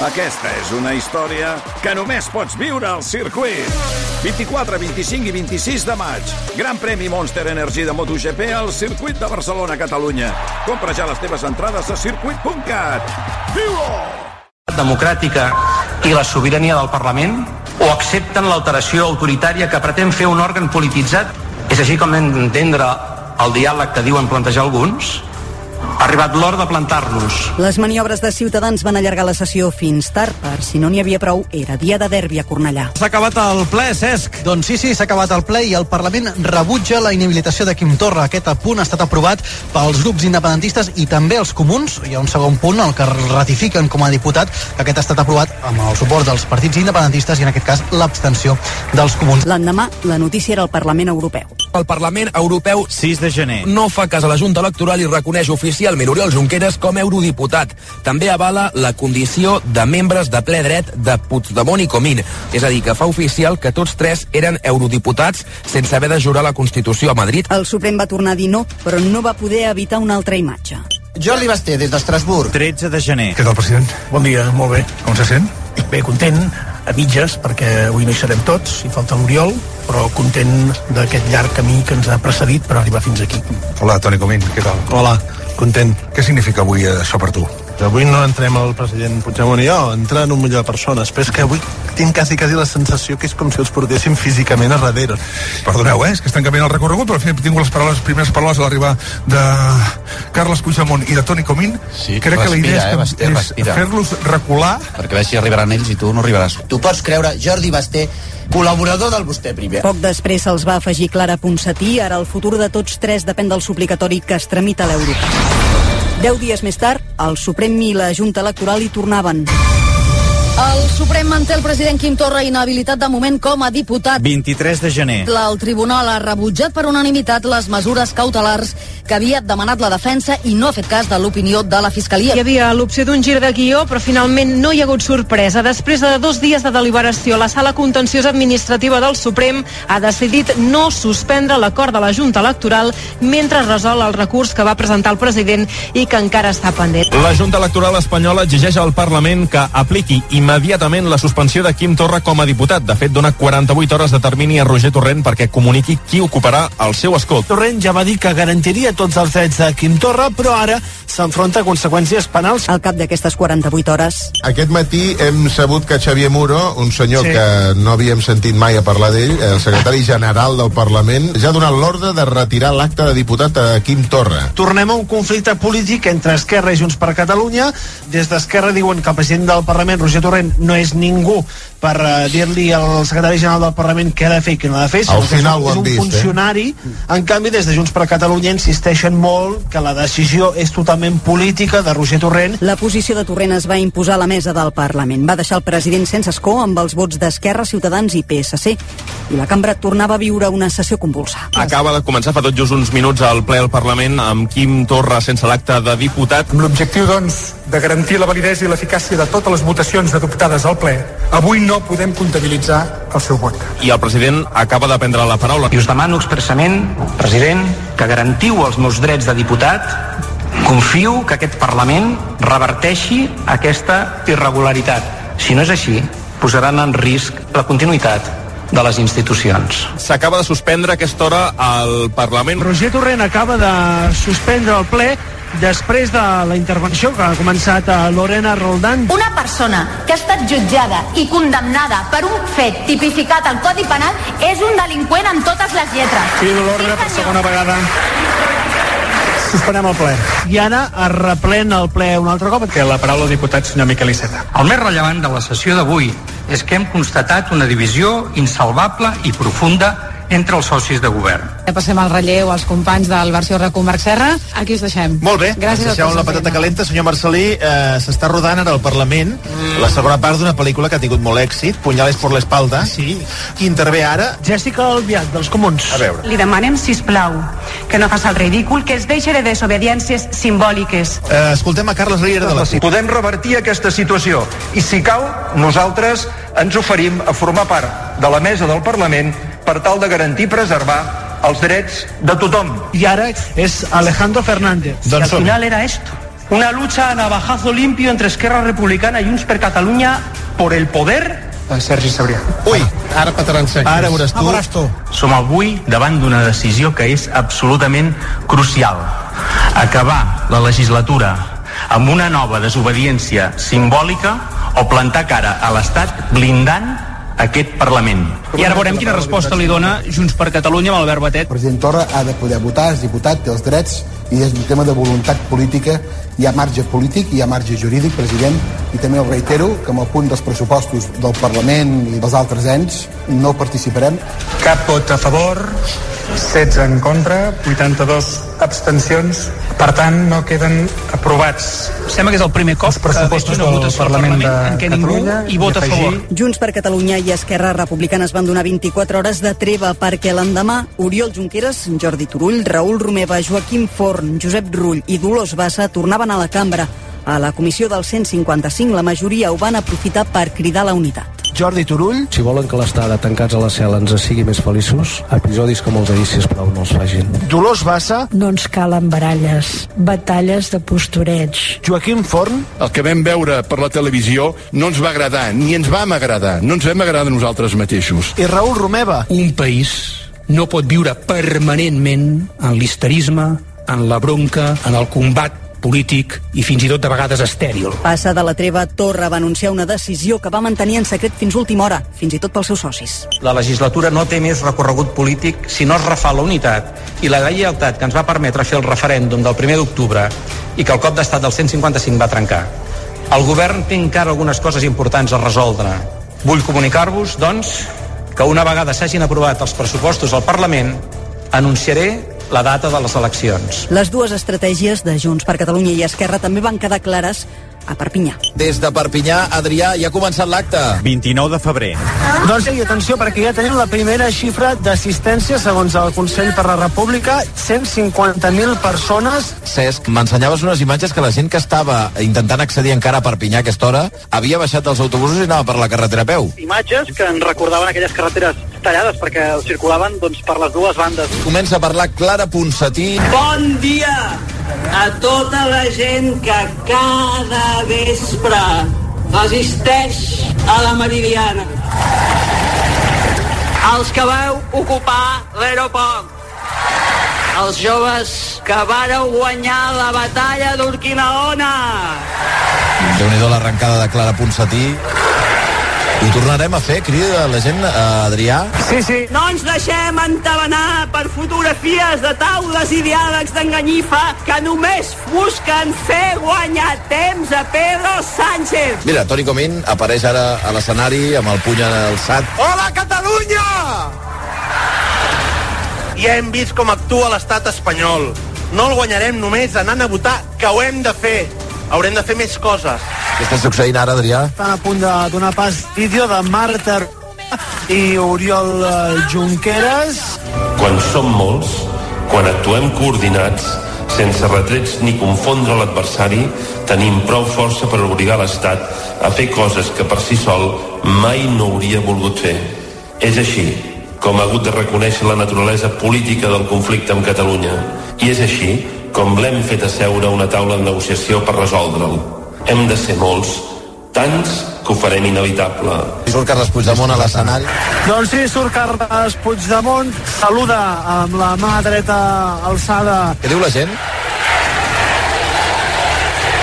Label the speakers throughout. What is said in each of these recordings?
Speaker 1: Aquesta és una història que només pots viure al circuit. 24, 25 i 26 de maig. Gran premi Monster Energy de MotoGP al circuit de Barcelona, Catalunya. Compra ja les teves entrades a circuit.cat. Viu-ho!
Speaker 2: democràtica i la sobirania del Parlament o accepten l'alteració autoritària que pretén fer un òrgan polititzat? És així com hem d'entendre el diàleg que diuen plantejar alguns? Ha arribat l'hora de plantar-nos.
Speaker 3: Les maniobres de Ciutadans van allargar la sessió fins tard, per si no n'hi havia prou, era dia de derbi a Cornellà.
Speaker 4: S'ha acabat el ple, Cesc.
Speaker 5: Doncs sí, sí, s'ha acabat el ple i el Parlament rebutja la inhabilitació de Quim Torra. Aquest punt ha estat aprovat pels grups independentistes i també els comuns. Hi ha un segon punt, el que ratifiquen com a diputat, que aquest ha estat aprovat amb el suport dels partits independentistes i en aquest cas l'abstenció dels comuns.
Speaker 3: L'endemà, la notícia era al Parlament Europeu.
Speaker 6: El Parlament Europeu
Speaker 4: 6 de gener.
Speaker 6: no fa cas a la Junta Electoral i reconeix oficialment Oriol Junqueras com a eurodiputat. També avala la condició de membres de ple dret de Puigdemont i Comín. És a dir, que fa oficial que tots tres eren eurodiputats sense haver de jurar la Constitució a Madrid.
Speaker 3: El Suprem va tornar a dir no, però no va poder evitar una altra imatge.
Speaker 7: Jordi Basté, des d'Estrasburg.
Speaker 4: 13 de gener.
Speaker 8: Què tal, president?
Speaker 9: Bon dia, molt bé.
Speaker 8: Com se sent?
Speaker 9: Bé, content, a mitges, perquè avui no hi serem tots, hi falta l'Oriol, però content d'aquest llarg camí que ens ha precedit per arribar fins aquí.
Speaker 8: Hola, Toni Comín, què tal?
Speaker 9: Hola, content.
Speaker 8: Què significa avui això per tu?
Speaker 9: Avui no entrem el president Puigdemont i jo, entren un milió de persones, però és que avui tinc quasi, quasi la sensació que és com si els portéssim físicament a darrere.
Speaker 8: Perdoneu, eh? és que estan canviant el recorregut, però al final tingut les, paraules, les primeres paraules a l'arribar de Carles Puigdemont i de Toni Comín.
Speaker 10: Sí,
Speaker 8: Crec que la idea
Speaker 10: respira, eh,
Speaker 8: és,
Speaker 10: Basté,
Speaker 8: és
Speaker 10: respira.
Speaker 8: fer-los recular
Speaker 10: perquè veig si arribaran ells i tu no arribaràs.
Speaker 7: Tu pots creure Jordi Basté, col·laborador del Vostè primer.
Speaker 3: Poc després se'ls va afegir Clara Ponsatí, ara el futur de tots tres depèn del suplicatori que es tramita a l'Europa. Deu dies més tard, el Suprem i la Junta Electoral hi tornaven. El Suprem manté el president Quim Torra inhabilitat de moment com a diputat.
Speaker 4: 23 de gener.
Speaker 3: El tribunal ha rebutjat per unanimitat les mesures cautelars que havia demanat la defensa i no ha fet cas de l'opinió de la Fiscalia.
Speaker 11: Hi havia l'opció d'un gir de guió, però finalment no hi ha hagut sorpresa. Després de dos dies de deliberació, la sala contenciosa administrativa del Suprem ha decidit no suspendre l'acord de la Junta Electoral mentre resol el recurs que va presentar el president i que encara està pendent.
Speaker 12: La Junta Electoral espanyola exigeix al Parlament que apliqui immediatament la suspensió de Quim Torra com a diputat. De fet, dona 48 hores de termini a Roger Torrent perquè comuniqui qui ocuparà el seu escó.
Speaker 9: Torrent ja va dir que garantiria tots els drets de Quim Torra, però ara s'enfronta a conseqüències penals.
Speaker 3: Al cap d'aquestes 48 hores,
Speaker 13: Aquest matí hem sabut que Xavier Muro, un senyor
Speaker 9: Sí.
Speaker 13: sí. que no havíem sentit mai a parlar d'ell, el secretari general del Parlament, ja ha donat l'ordre de retirar l'acte de diputat a Quim Torra.
Speaker 9: Tornem a un conflicte polític entre Esquerra i Junts per Catalunya. Des d'Esquerra diuen que el president del Parlament, Roger Torrent, no és ningú per uh, dir-li al secretari general del Parlament què ha de fer i què no ha de fer, sinó
Speaker 13: Al
Speaker 9: que és
Speaker 13: final
Speaker 9: un, és un
Speaker 13: vist, eh?
Speaker 9: funcionari. En canvi, des de Junts per Catalunya insisteixen molt que la decisió és totalment política de Roger Torrent
Speaker 3: la posició de Torrent es va imposar a la mesa del Parlament. Va deixar el president sense escó amb els vots d'Esquerra, Ciutadans i PSC. I la cambra tornava a viure una sessió convulsa.
Speaker 12: Acaba de començar fa tot just uns minuts al ple al Parlament amb Quim Torra sense l'acte de diputat.
Speaker 14: Amb l'objectiu, doncs, de garantir la validesa i l'eficàcia de totes les votacions adoptades al ple, avui no podem comptabilitzar el seu vot.
Speaker 12: I el president acaba de prendre la paraula.
Speaker 2: I us demano expressament, president, que garantiu els meus drets de diputat. Confio que aquest Parlament reverteixi aquesta irregularitat. Si no és així, posaran en risc la continuïtat de les institucions.
Speaker 12: S'acaba de suspendre a aquesta hora al Parlament.
Speaker 9: Roger Torrent acaba de suspendre el ple després de la intervenció que ha començat a Lorena Roldán.
Speaker 15: Una persona que ha estat jutjada i condemnada per un fet tipificat al Codi Penal és un delinqüent en totes les lletres.
Speaker 9: Pido l'ordre per segona vegada. Suspenem el ple. I ara es replena el ple un altre cop.
Speaker 14: Té la paraula el diputat senyor Miquel Iceta.
Speaker 2: El més rellevant de la sessió d'avui és que hem constatat una divisió insalvable i profunda entre els socis de govern.
Speaker 11: Ja passem al relleu als companys del versió RACU Marc Serra. Aquí us deixem.
Speaker 5: Molt bé,
Speaker 11: Gràcies
Speaker 5: ens
Speaker 11: a
Speaker 5: deixeu
Speaker 11: tots
Speaker 5: la patata calenta. Senyor Marcelí, eh, s'està rodant ara al Parlament la segona part d'una pel·lícula que ha tingut molt èxit, Punyales por l'espalda.
Speaker 9: Sí.
Speaker 5: Qui intervé ara?
Speaker 9: Jessica Albiach, dels Comuns.
Speaker 5: A veure.
Speaker 11: Li demanem, si plau, que no faci el ridícul, que es deixi de desobediències simbòliques.
Speaker 5: Eh, escoltem a Carles Riera de la CUP.
Speaker 2: Podem revertir aquesta situació i, si cal, nosaltres ens oferim a formar part de la mesa del Parlament per tal de garantir i preservar els drets de tothom.
Speaker 9: I ara és Alejandro Fernández.
Speaker 5: Doncs
Speaker 2: al
Speaker 5: som
Speaker 2: final era esto.
Speaker 16: Una lucha a navajazo limpio entre Esquerra Republicana y Junts per Catalunya por el poder Sergi Sabrià.
Speaker 17: Ui, ara petaran sec. Ara veuràs tu.
Speaker 16: veuràs tu. Som avui davant d'una decisió que és absolutament crucial. Acabar la legislatura amb una nova desobediència simbòlica o plantar cara a l'Estat blindant aquest Parlament. I ara veurem quina resposta li dona Junts per Catalunya amb Albert Batet.
Speaker 18: El president Torra ha de poder votar, és diputat, té els drets i és un tema de voluntat política. Hi ha marge polític, hi ha marge jurídic, president, i també el reitero que amb el punt dels pressupostos del Parlament i dels altres ens no participarem.
Speaker 19: Cap vot a favor, 16 en contra, 82 abstencions. Per tant, no queden aprovats.
Speaker 16: Sembla que és el primer cop
Speaker 19: els pressupostos
Speaker 16: que veig una
Speaker 19: del
Speaker 16: votació al
Speaker 19: Parlament de
Speaker 16: Parlament en què ningú
Speaker 19: Catalunya
Speaker 16: hi vota a favor.
Speaker 3: Junts per Catalunya i Esquerra Republicana es van donar 24 hores de treva perquè l'endemà Oriol Junqueras, Jordi Turull, Raül Romeva, Joaquim Forn, Josep Rull i Dolors Bassa tornaven a la cambra. A la comissió del 155 la majoria ho van aprofitar per cridar la unitat.
Speaker 9: Jordi Turull. Si volen que l'estada tancats a la cel·la ens sigui més feliços, episodis com els d'ahir, sisplau, no els facin. Dolors Bassa.
Speaker 20: No ens calen baralles, batalles de postureig.
Speaker 9: Joaquim Forn.
Speaker 21: El que vam veure per la televisió no ens va agradar, ni ens vam agradar, no ens vam agradar nosaltres mateixos.
Speaker 9: I Raül Romeva.
Speaker 5: Un país no pot viure permanentment en l'histerisme, en la bronca, en el combat polític i fins i tot de vegades estèril.
Speaker 3: Passa de la treva, Torra va anunciar una decisió que va mantenir en secret fins última hora, fins i tot pels seus socis.
Speaker 16: La legislatura no té més recorregut polític si no es refà la unitat i la lleialtat que ens va permetre fer el referèndum del 1 d'octubre i que el cop d'estat del 155 va trencar. El govern té encara algunes coses importants a resoldre. Vull comunicar-vos, doncs, que una vegada s'hagin aprovat els pressupostos al Parlament, anunciaré la data de les eleccions.
Speaker 3: Les dues estratègies de Junts per Catalunya i Esquerra també van quedar clares a Perpinyà.
Speaker 22: Des de Perpinyà, Adrià, ja ha començat l'acte.
Speaker 1: 29 de febrer.
Speaker 9: Doncs sí, atenció, perquè ja tenim la primera xifra d'assistència segons el Consell per la República, 150.000 persones.
Speaker 22: Cesc, m'ensenyaves unes imatges que la gent que estava intentant accedir encara a Perpinyà a aquesta hora havia baixat dels autobusos i anava per la carretera a peu.
Speaker 23: Imatges que ens recordaven aquelles carreteres tallades perquè circulaven doncs, per les dues bandes.
Speaker 22: Comença a parlar Clara Ponsatí.
Speaker 24: Bon dia a tota la gent que cada vespre assisteix a la Meridiana. Els que vau ocupar l'aeroport. Els joves que vareu guanyar la batalla d'Urquinaona.
Speaker 22: Déu-n'hi-do l'arrencada de Clara Ponsatí. Ho tornarem a fer, crida la gent, eh, Adrià?
Speaker 9: Sí, sí.
Speaker 24: No ens deixem entabanar per fotografies de taules i diàlegs d'enganyifa que només busquen fer guanyar temps a Pedro Sánchez.
Speaker 22: Mira, Toni Comín apareix ara a l'escenari amb el puny alçat.
Speaker 9: Hola, Catalunya! Ja hem vist com actua l'estat espanyol. No el guanyarem només anant a votar, que ho hem de fer. Haurem de fer més coses.
Speaker 22: Què està succeint ara, Adrià?
Speaker 9: Estan a punt de donar pas vídeo de Marta i Oriol eh, Junqueras.
Speaker 25: Quan som molts, quan actuem coordinats, sense retrets ni confondre l'adversari, tenim prou força per obligar l'Estat a fer coses que per si sol mai no hauria volgut fer. És així com ha hagut de reconèixer la naturalesa política del conflicte amb Catalunya. I és així com l'hem fet asseure a una taula de negociació per resoldre'l. Hem de ser molts, tants que ho farem inevitable.
Speaker 22: Surt Carles Puigdemont a l'escenari.
Speaker 9: Doncs sí, surt Carles Puigdemont, saluda amb la mà dreta alçada.
Speaker 22: Què diu la gent?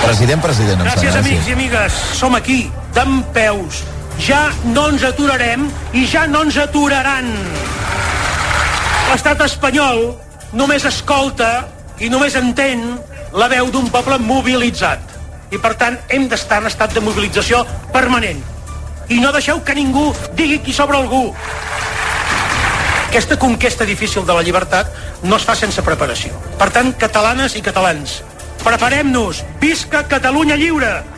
Speaker 22: President, president, em
Speaker 16: Gràcies,
Speaker 22: sembla,
Speaker 16: amics i amigues. Som aquí, d'en peus. Ja no ens aturarem i ja no ens aturaran. L'estat espanyol només escolta i només entén la veu d'un poble mobilitzat. I, per tant, hem d'estar en estat de mobilització permanent. I no deixeu que ningú digui qui sobre algú. Aquesta conquesta difícil de la llibertat no es fa sense preparació. Per tant, catalanes i catalans, preparem-nos. Visca Catalunya lliure!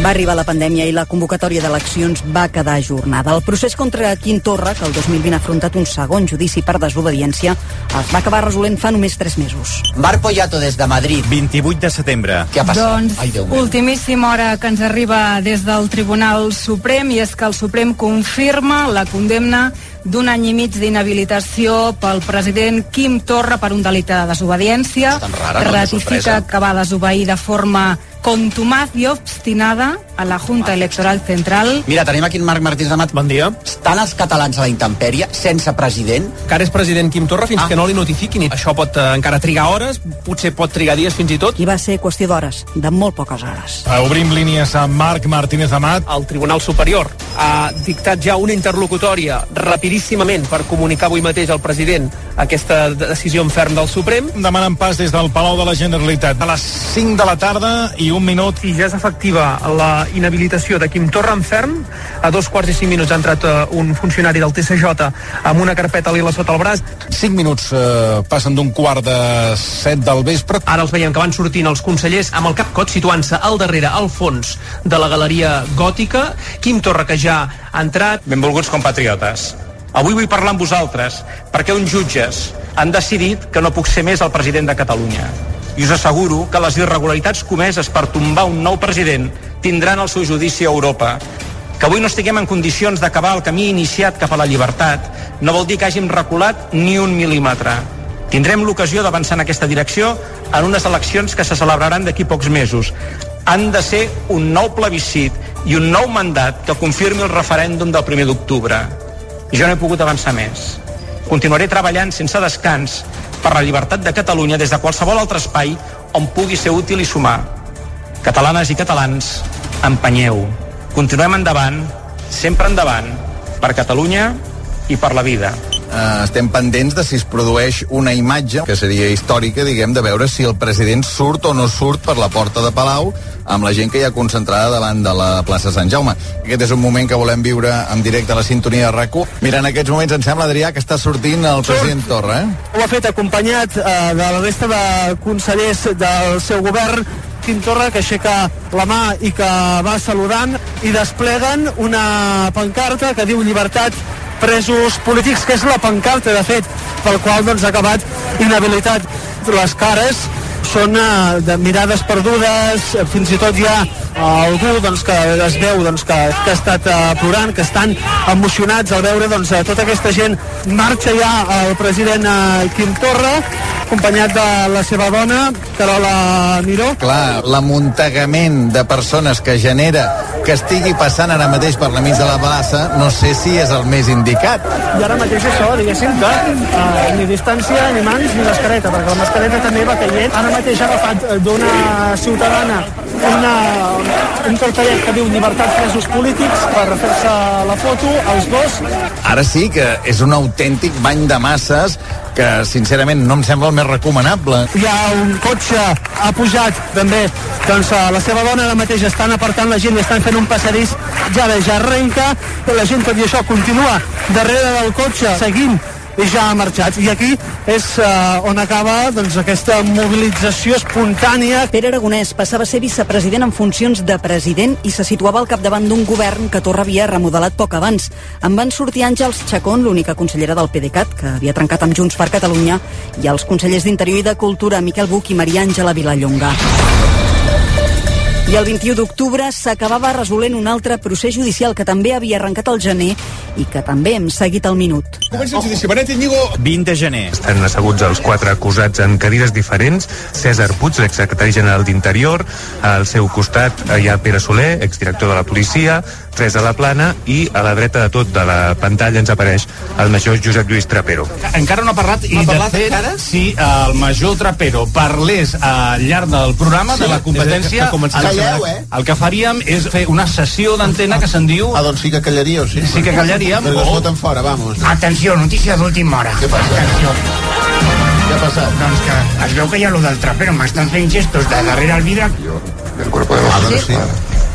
Speaker 3: Va arribar la pandèmia i la convocatòria d'eleccions va quedar ajornada. El procés contra Quim Torra, que el 2020 ha afrontat un segon judici per desobediència, es va acabar resolent fa només 3 mesos.
Speaker 26: Mar Poyato des de Madrid.
Speaker 1: 28 de setembre.
Speaker 26: Què ha passat?
Speaker 11: Doncs,
Speaker 26: Ai,
Speaker 11: ultimíssima hora que ens arriba des del Tribunal Suprem i és que el Suprem confirma la condemna d'un any i mig d'inhabilitació pel president Quim Torra per un delicte de desobediència.
Speaker 22: rara, no?
Speaker 11: Ratifica que va desobeir de forma contumaz i obstinada a la Junta Electoral Central.
Speaker 27: Mira, tenim aquí en Marc Martínez Amat.
Speaker 9: Bon dia.
Speaker 27: Estan els catalans a la intempèrie, sense president?
Speaker 9: Que ara és president Quim Torra fins ah. que no li notifiquin. I això pot eh, encara trigar hores, potser pot trigar dies fins i tot.
Speaker 3: I va ser qüestió d'hores, de molt poques hores.
Speaker 8: Uh, obrim línies a Marc Martínez Amat.
Speaker 9: El Tribunal Superior ha dictat ja una interlocutòria rapidíssimament per comunicar avui mateix al president aquesta decisió en ferm del Suprem.
Speaker 8: Demanen pas des del Palau de la Generalitat. A les 5 de la tarda i un minut.
Speaker 9: I ja és efectiva la inhabilitació de Quim Torra en ferm. A dos quarts i cinc minuts ha entrat uh, un funcionari del TCJ amb una carpeta lila sota el braç.
Speaker 8: 5 minuts eh, passen d'un quart de 7 del vespre.
Speaker 9: Ara els veiem que van sortint els consellers amb el cap cot situant-se al darrere, al fons de la galeria gòtica. Quim Torra, que ja ha entrat.
Speaker 2: Benvolguts compatriotes. Avui vull parlar amb vosaltres perquè uns jutges han decidit que no puc ser més el president de Catalunya. I us asseguro que les irregularitats comeses per tombar un nou president tindran el seu judici a Europa. Que avui no estiguem en condicions d'acabar el camí iniciat cap a la llibertat no vol dir que hàgim reculat ni un mil·límetre. Tindrem l'ocasió d'avançar en aquesta direcció en unes eleccions que se celebraran d'aquí pocs mesos. Han de ser un nou plebiscit i un nou mandat que confirmi el referèndum del 1 d'octubre. Jo no he pogut avançar més. Continuaré treballant sense descans per la llibertat de Catalunya des de qualsevol altre espai on pugui ser útil i sumar. Catalanes i catalans, empenyeu. Continuem endavant, sempre endavant, per Catalunya i per la vida.
Speaker 22: Uh, estem pendents de si es produeix una imatge que seria històrica, diguem, de veure si el president surt o no surt per la porta de Palau amb la gent que hi ha concentrada davant de la plaça Sant Jaume. Aquest és un moment que volem viure en directe a la sintonia de rac Mira, en aquests moments em sembla, Adrià, que està sortint el president Torra, eh?
Speaker 9: Ho ha fet acompanyat eh, de la resta de consellers del seu govern Quim Torra que aixeca la mà i que va saludant i despleguen una pancarta que diu llibertat presos polítics, que és la pancarta, de fet, pel qual doncs, ha acabat inhabilitat. Les cares són eh, de mirades perdudes, fins i tot hi ha eh, algú doncs, que es veu doncs, que, que ha estat eh, plorant, que estan emocionats al veure doncs, eh, tota aquesta gent. Marxa ja el president eh, Quim Torra, acompanyat de la seva dona, Carola Miró.
Speaker 22: Clar, l'amuntegament de persones que genera que estigui passant ara mateix per la mig de la plaça, no sé si és el més indicat.
Speaker 9: I ara mateix això, diguéssim, que eh, ni distància, ni mans, ni mascareta, perquè la mascareta també va caient. Ara mateix ha agafat eh, d'una ciutadana una, un cartellet que diu llibertat presos polítics per fer-se la foto, els dos.
Speaker 22: Ara sí que és un autèntic bany de masses que, sincerament, no em sembla el més recomanable.
Speaker 9: Hi ha un cotxe, ha pujat també, doncs la seva dona ara mateix estan apartant la gent i estan fent un passadís, ja bé, ja arrenca, la gent, tot i això, continua darrere del cotxe, seguint i ja ha marxat. I aquí és uh, on acaba doncs, aquesta mobilització espontània.
Speaker 3: Pere Aragonès passava a ser vicepresident en funcions de president i se situava al capdavant d'un govern que Torra havia remodelat poc abans. En van sortir Àngels Chacón, l'única consellera del PDeCAT, que havia trencat amb Junts per Catalunya, i els consellers d'Interior i de Cultura, Miquel Buch i Maria Àngela Vilallonga. I el 21 d'octubre s'acabava resolent un altre procés judicial que també havia arrencat al gener i que també hem seguit al minut.
Speaker 8: Comença el judici. Benet Íñigo.
Speaker 28: 20 de gener.
Speaker 29: Estan asseguts els quatre acusats en cadires diferents. Cèsar Puig, l'exsecretari general d'Interior, al seu costat hi ha Pere Soler, exdirector de la policia, Teresa La Plana i a la dreta de tot de la pantalla ens apareix el major Josep Lluís Trapero.
Speaker 5: Encara no ha parlat i No ha de parlat fet encara? si el major Trapero parlés al llarg del programa
Speaker 13: Sí,
Speaker 5: de la competència
Speaker 13: que
Speaker 5: el,
Speaker 13: Calleu, eh?
Speaker 5: el que faríem és fer una sessió d'antena que se'n diu
Speaker 13: Ah, doncs sí que callaríeu, sí.
Speaker 5: Sí que callaríem.
Speaker 13: Perquè
Speaker 5: o-
Speaker 13: foten fora, vamos.
Speaker 30: Atenció, notícia d'última hora.
Speaker 13: Què passa?
Speaker 30: Atenció.
Speaker 13: Què ha passat?
Speaker 30: Doncs que es veu que hi ha lo del trapero, m'estan fent gestos de darrere el vidre.
Speaker 13: El cuerpo de ah, doncs sí.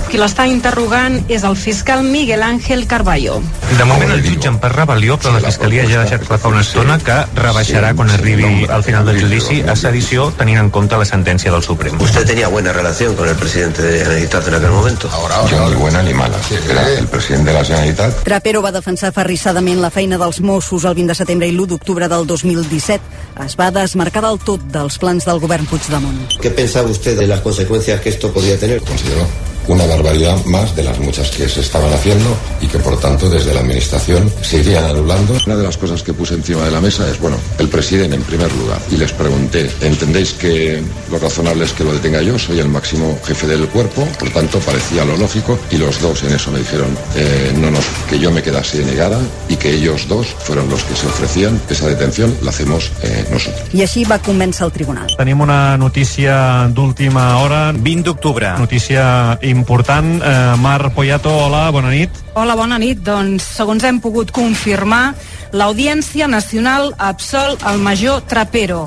Speaker 11: Qui l'està interrogant és el fiscal Miguel Ángel Carballo.
Speaker 29: De moment el jutgen per rebel·lió, però la Fiscalia ja ha deixat clar fa una estona que rebaixarà quan arribi al final del judici a sedició tenint en compte la sentència del Suprem.
Speaker 1: ¿Usted tenía buena relación con el presidente de la Generalitat en aquel momento?
Speaker 31: Yo ni buena ni mala. Era el presidente de la Generalitat.
Speaker 3: Trapero va defensar ferrissadament la feina dels Mossos el 20 de setembre i l'1 d'octubre del 2017. Es va desmarcar del tot dels plans del govern Puigdemont.
Speaker 1: ¿Qué pensaba usted de las consecuencias que esto podía tener?
Speaker 31: Considero una barbaridad más de las muchas que se estaban haciendo y que por tanto desde la administración se irían anulando. Una de las cosas que puse encima de la mesa es, bueno, el presidente en primer lugar y les pregunté, ¿entendéis que lo razonable es que lo detenga yo? Soy el máximo jefe del cuerpo, por tanto parecía lo lógico y los dos en eso me dijeron eh, no nos, que yo me quedase negada y que ellos dos fueron los que se ofrecían esa detención, la hacemos eh, nosotros.
Speaker 3: I així va convèncer el tribunal.
Speaker 32: Tenim una notícia d'última hora.
Speaker 4: 20 d'octubre.
Speaker 32: Notícia important. Eh, Mar Poyato, hola, bona nit.
Speaker 11: Hola, bona nit. Doncs, segons hem pogut confirmar, l'Audiència Nacional absol el major Trapero.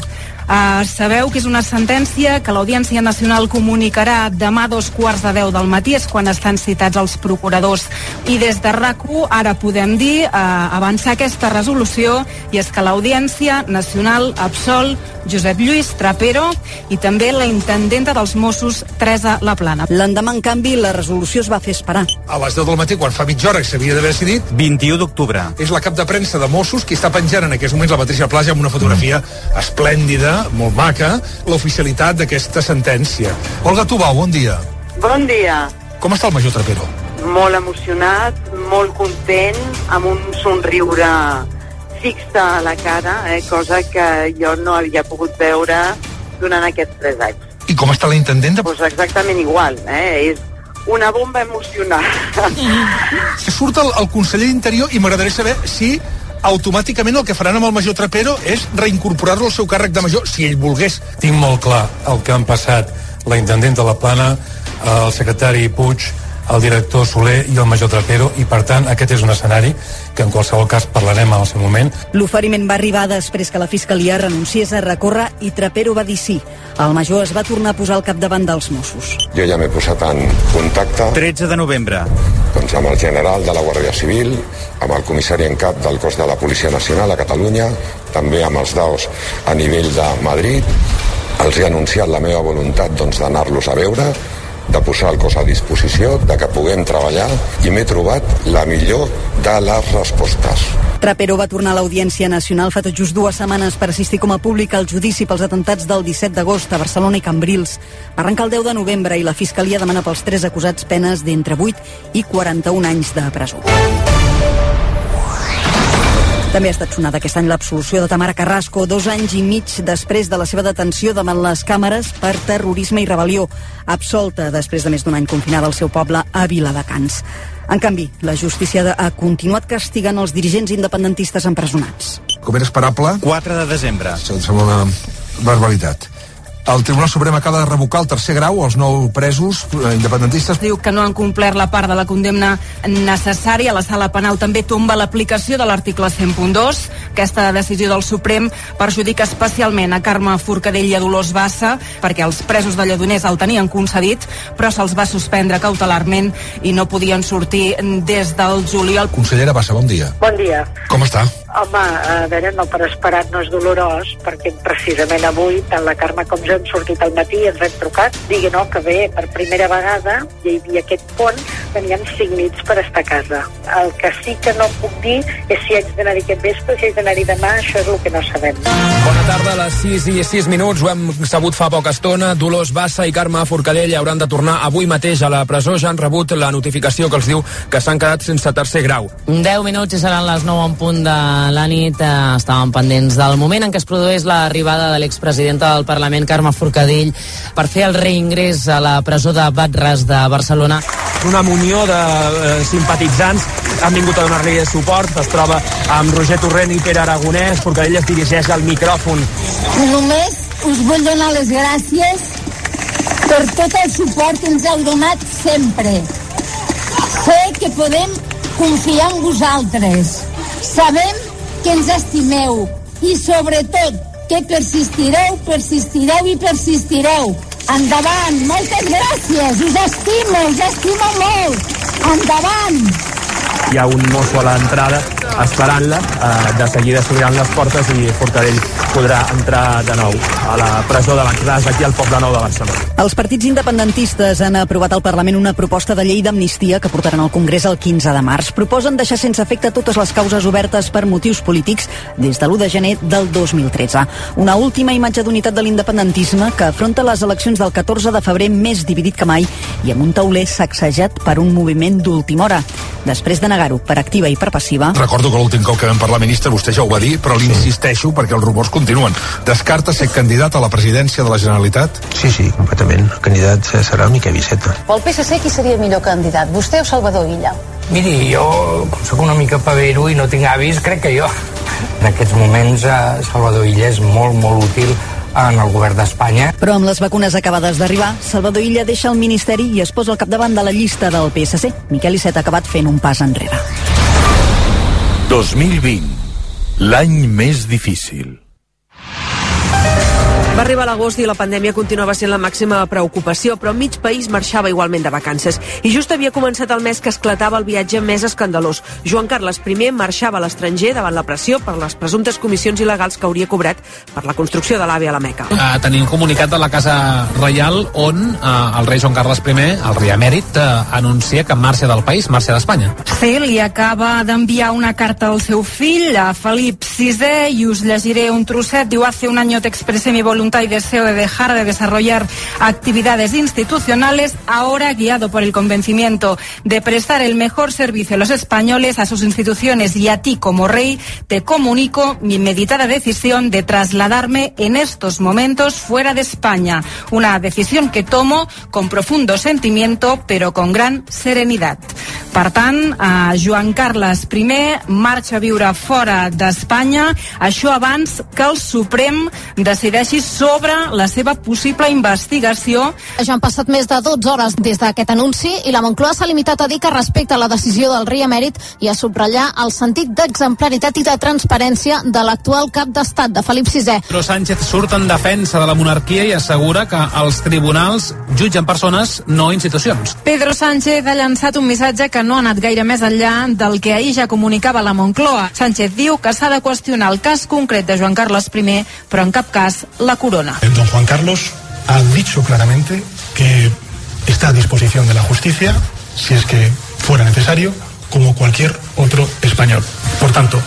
Speaker 11: Uh, sabeu que és una sentència que l'Audiència Nacional comunicarà demà a dos quarts de deu del matí, és quan estan citats els procuradors. I des de rac ara podem dir, uh, avançar aquesta resolució, i és que l'Audiència Nacional absol Josep Lluís Trapero i també la intendenta dels Mossos, Teresa Laplana.
Speaker 3: L'endemà, en canvi, la resolució es va fer esperar.
Speaker 8: A les 10 del matí, quan fa mitja hora que s'havia d'haver decidit,
Speaker 4: 21 d'octubre.
Speaker 8: és la cap de premsa de Mossos qui està penjant en aquests moments la Patricia Plaja amb una fotografia esplèndida, molt maca, l'oficialitat d'aquesta sentència. Olga Tubau, bon dia.
Speaker 33: Bon dia.
Speaker 8: Com està el major Trapero?
Speaker 33: Molt emocionat, molt content, amb un somriure fixe a la cara, eh, cosa que jo no havia pogut veure durant aquests tres anys.
Speaker 8: I com està la intendenta?
Speaker 33: Pues exactament igual, eh? és una bomba emocional.
Speaker 8: Surt el, el conseller d'Interior i m'agradaria saber si automàticament el que faran amb el major Trapero és reincorporar-lo al seu càrrec de major, si ell volgués.
Speaker 34: Tinc molt clar el que han passat la intendent de la Plana, el secretari Puig, el director Soler i el major Trapero i per tant aquest és un escenari que en qualsevol cas parlarem en el seu moment
Speaker 3: L'oferiment va arribar després que la Fiscalia renunciés a recórrer i Trapero va dir sí. El major es va tornar a posar al capdavant dels Mossos.
Speaker 31: Jo ja m'he posat en contacte
Speaker 4: 13 de novembre.
Speaker 31: doncs, amb el general de la Guàrdia Civil, amb el comissari en cap del cos de la Policia Nacional a Catalunya, també amb els DAOs a nivell de Madrid. Els he anunciat la meva voluntat doncs, d'anar-los a veure, de posar el cos a disposició, de que puguem treballar i m'he trobat la millor de les respostes.
Speaker 3: Trapero va tornar a l'Audiència Nacional fa tot just dues setmanes per assistir com a públic al judici pels atentats del 17 d'agost a Barcelona i Cambrils. Va arrencar el 10 de novembre i la Fiscalia demana pels tres acusats penes d'entre 8 i 41 anys de presó. També ha estat sonada aquest any l'absolució de Tamara Carrasco, dos anys i mig després de la seva detenció davant les càmeres per terrorisme i rebel·lió, absolta després de més d'un any confinada al seu poble a Viladecans. En canvi, la justícia ha continuat castigant els dirigents independentistes empresonats.
Speaker 8: Com era esperable...
Speaker 4: 4 de desembre.
Speaker 8: Em sembla una barbaritat. El Tribunal Suprem acaba de revocar el tercer grau als nou presos eh, independentistes.
Speaker 11: Diu que no han complert la part de la condemna necessària. La sala penal també tomba l'aplicació de l'article 100.2. Aquesta decisió del Suprem perjudica especialment a Carme Forcadell i a Dolors Bassa perquè els presos de Lledoners el tenien concedit però se'ls va suspendre cautelarment i no podien sortir des del juliol.
Speaker 8: Consellera Bassa, bon dia.
Speaker 33: Bon dia.
Speaker 8: Com està?
Speaker 33: Home, a veure, no per esperat no és dolorós, perquè precisament avui, tant la Carme com jo hem sortit al matí i ens hem trucat. Digui, no, que bé, per primera vegada hi havia aquest pont, teníem cinc nits per estar a casa. El que sí que no puc dir és si haig d'anar-hi aquest vespre, si haig d'anar-hi demà, això és el que no sabem.
Speaker 35: Bona tarda, a les 6 i 6 minuts, ho hem sabut fa poca estona. Dolors Bassa i Carme Forcadell hauran de tornar avui mateix a la presó. Ja han rebut la notificació que els diu que s'han quedat sense tercer grau.
Speaker 36: 10 minuts i seran les 9 en punt de la nit. Eh, estàvem pendents del moment en què es produeix l'arribada de l'expresidenta del Parlament, Carme Forcadell, per fer el reingrés a la presó de Batras de Barcelona.
Speaker 35: Una munió de eh, simpatitzants han vingut a donar-li suport. Es troba amb Roger Torrent i Pere Aragonès. Forcadell es dirigeix al micròfon.
Speaker 37: Només us vull donar les gràcies per tot el suport que ens heu donat sempre. Sé que podem confiar en vosaltres. Sabem que ens estimeu i sobretot que persistireu, persistireu i persistireu. Endavant, moltes gràcies, us estimo, us estimo molt. Endavant.
Speaker 38: Hi ha un mosso a l'entrada esperant-la, eh, de seguida s'obriran les portes i Forcadell podrà entrar de nou a la presó de l'Anclàs aquí al Poble Nou de Barcelona.
Speaker 3: Els partits independentistes han aprovat al Parlament una proposta de llei d'amnistia que portaran al Congrés el 15 de març. Proposen deixar sense efecte totes les causes obertes per motius polítics des de l'1 de gener del 2013. Una última imatge d'unitat de l'independentisme que afronta les eleccions del 14 de febrer més dividit que mai i amb un tauler sacsejat per un moviment d'última hora. Després de negar-ho per activa i per passiva...
Speaker 8: Recordo que l'últim cop que vam parlar ministre vostè ja ho va dir, però l'insisteixo perquè els rumors continuen. Descarta ser candidat a la presidència de la Generalitat?
Speaker 39: Sí, sí, completament. El candidat serà Miquel Iceta.
Speaker 40: Pel PSC qui seria millor candidat, vostè o Salvador Illa?
Speaker 41: Miri, jo, com sóc una mica pavero i no tinc avis, crec que jo. En aquests moments, eh, Salvador Illa és molt, molt útil en el govern d'Espanya.
Speaker 3: Però amb les vacunes acabades d'arribar, Salvador Illa deixa el Ministeri i es posa al capdavant de la llista del PSC. Miquel Iceta ha acabat fent un pas enrere.
Speaker 42: 2020, l'any més difícil.
Speaker 43: Va arribar l'agost i la pandèmia continuava sent la màxima preocupació, però mig país marxava igualment de vacances. I just havia començat el mes que esclatava el viatge més escandalós. Joan Carles I marxava a l'estranger davant la pressió per les presumptes comissions il·legals que hauria cobrat per la construcció de l'AVE a la Meca.
Speaker 44: Uh, tenim comunicat de la Casa Reial on uh, el rei Joan Carles I, el rei emèrit, uh, anuncia que marxa del país, marxa d'Espanya.
Speaker 11: Sí, li acaba d'enviar una carta al seu fill, a Felip VI, i us llegiré un trosset. Diu, hace un año te expresé mi voluntad y deseo de dejar de desarrollar actividades institucionales, ahora guiado por el convencimiento de prestar el mejor servicio a los españoles, a sus instituciones y a ti como rey, te comunico mi meditada decisión de trasladarme en estos momentos fuera de España. Una decisión que tomo con profundo sentimiento, pero con gran serenidad. Per tant, eh, Joan Carles I marxa a viure fora d'Espanya, això abans que el Suprem decideixi sobre la seva possible investigació.
Speaker 45: Ja han passat més de 12 hores des d'aquest anunci i la Moncloa s'ha limitat a dir que respecta la decisió del rei emèrit i a subratllar el sentit d'exemplaritat i de transparència de l'actual cap d'estat de Felip VI.
Speaker 44: Pedro Sánchez surt en defensa de la monarquia i assegura que els tribunals jutgen persones, no institucions.
Speaker 11: Pedro Sánchez ha llançat un missatge que no ha anat gaire més enllà del que ahir ja comunicava la Moncloa. Sánchez diu que s'ha de qüestionar el cas concret de Joan Carles I, però en cap cas la corona.
Speaker 46: Don Juan Carlos ha dicho claramente que está a disposición de la justicia si es que fuera necesario, como cualquier otro español. Por tanto,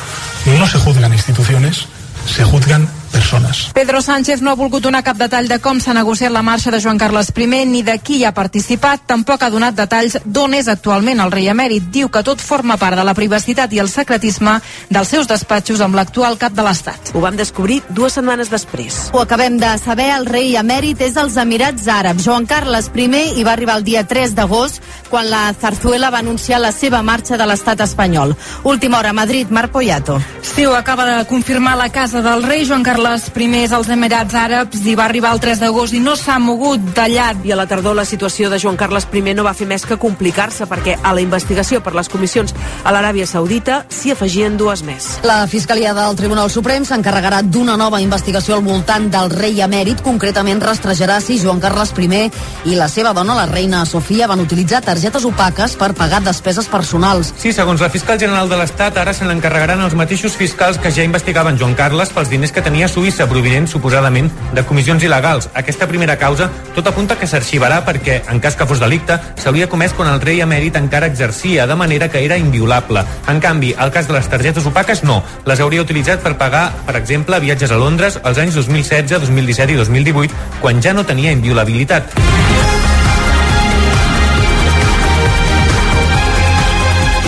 Speaker 46: no se juzgan instituciones, se juzgan persones.
Speaker 11: Pedro Sánchez no ha volgut donar cap detall de com s'ha negociat la marxa de Joan Carles I ni de qui hi ha participat. Tampoc ha donat detalls d'on és actualment el rei emèrit. Diu que tot forma part de la privacitat i el secretisme dels seus despatxos amb l'actual cap de l'Estat.
Speaker 43: Ho vam descobrir dues setmanes després.
Speaker 47: Ho acabem de saber, el rei emèrit és als Emirats Àrabs. Joan Carles I hi va arribar el dia 3 d'agost, quan la Zarzuela va anunciar la seva marxa de l'estat espanyol. Última hora Madrid, Marc Poyato.
Speaker 11: Sí, ho acaba de confirmar la casa del rei Joan Carles Carles I als Emirats Àrabs i va arribar el 3 d'agost i no s'ha mogut d'allà.
Speaker 43: I a la tardor la situació de Joan Carles I no va fer més que complicar-se perquè a la investigació per les comissions a l'Aràbia Saudita s'hi afegien dues més.
Speaker 3: La Fiscalia del Tribunal Suprem s'encarregarà d'una nova investigació al voltant del rei emèrit, concretament rastrejarà si Joan Carles I i la seva dona, la reina Sofia, van utilitzar targetes opaques per pagar despeses personals.
Speaker 2: Sí, segons la fiscal general de l'Estat, ara se n'encarregaran els mateixos fiscals que ja investigaven Joan Carles pels diners que tenia Suïssa provinents suposadament de comissions il·legals. Aquesta primera causa tot apunta que s'arxivarà perquè, en cas que fos delicte, s'hauria comès quan el rei emèrit encara exercia, de manera que era inviolable. En canvi, el cas de les targetes opaques no. Les hauria utilitzat per pagar, per exemple, viatges a Londres els anys 2016, 2017 i 2018, quan ja no tenia inviolabilitat.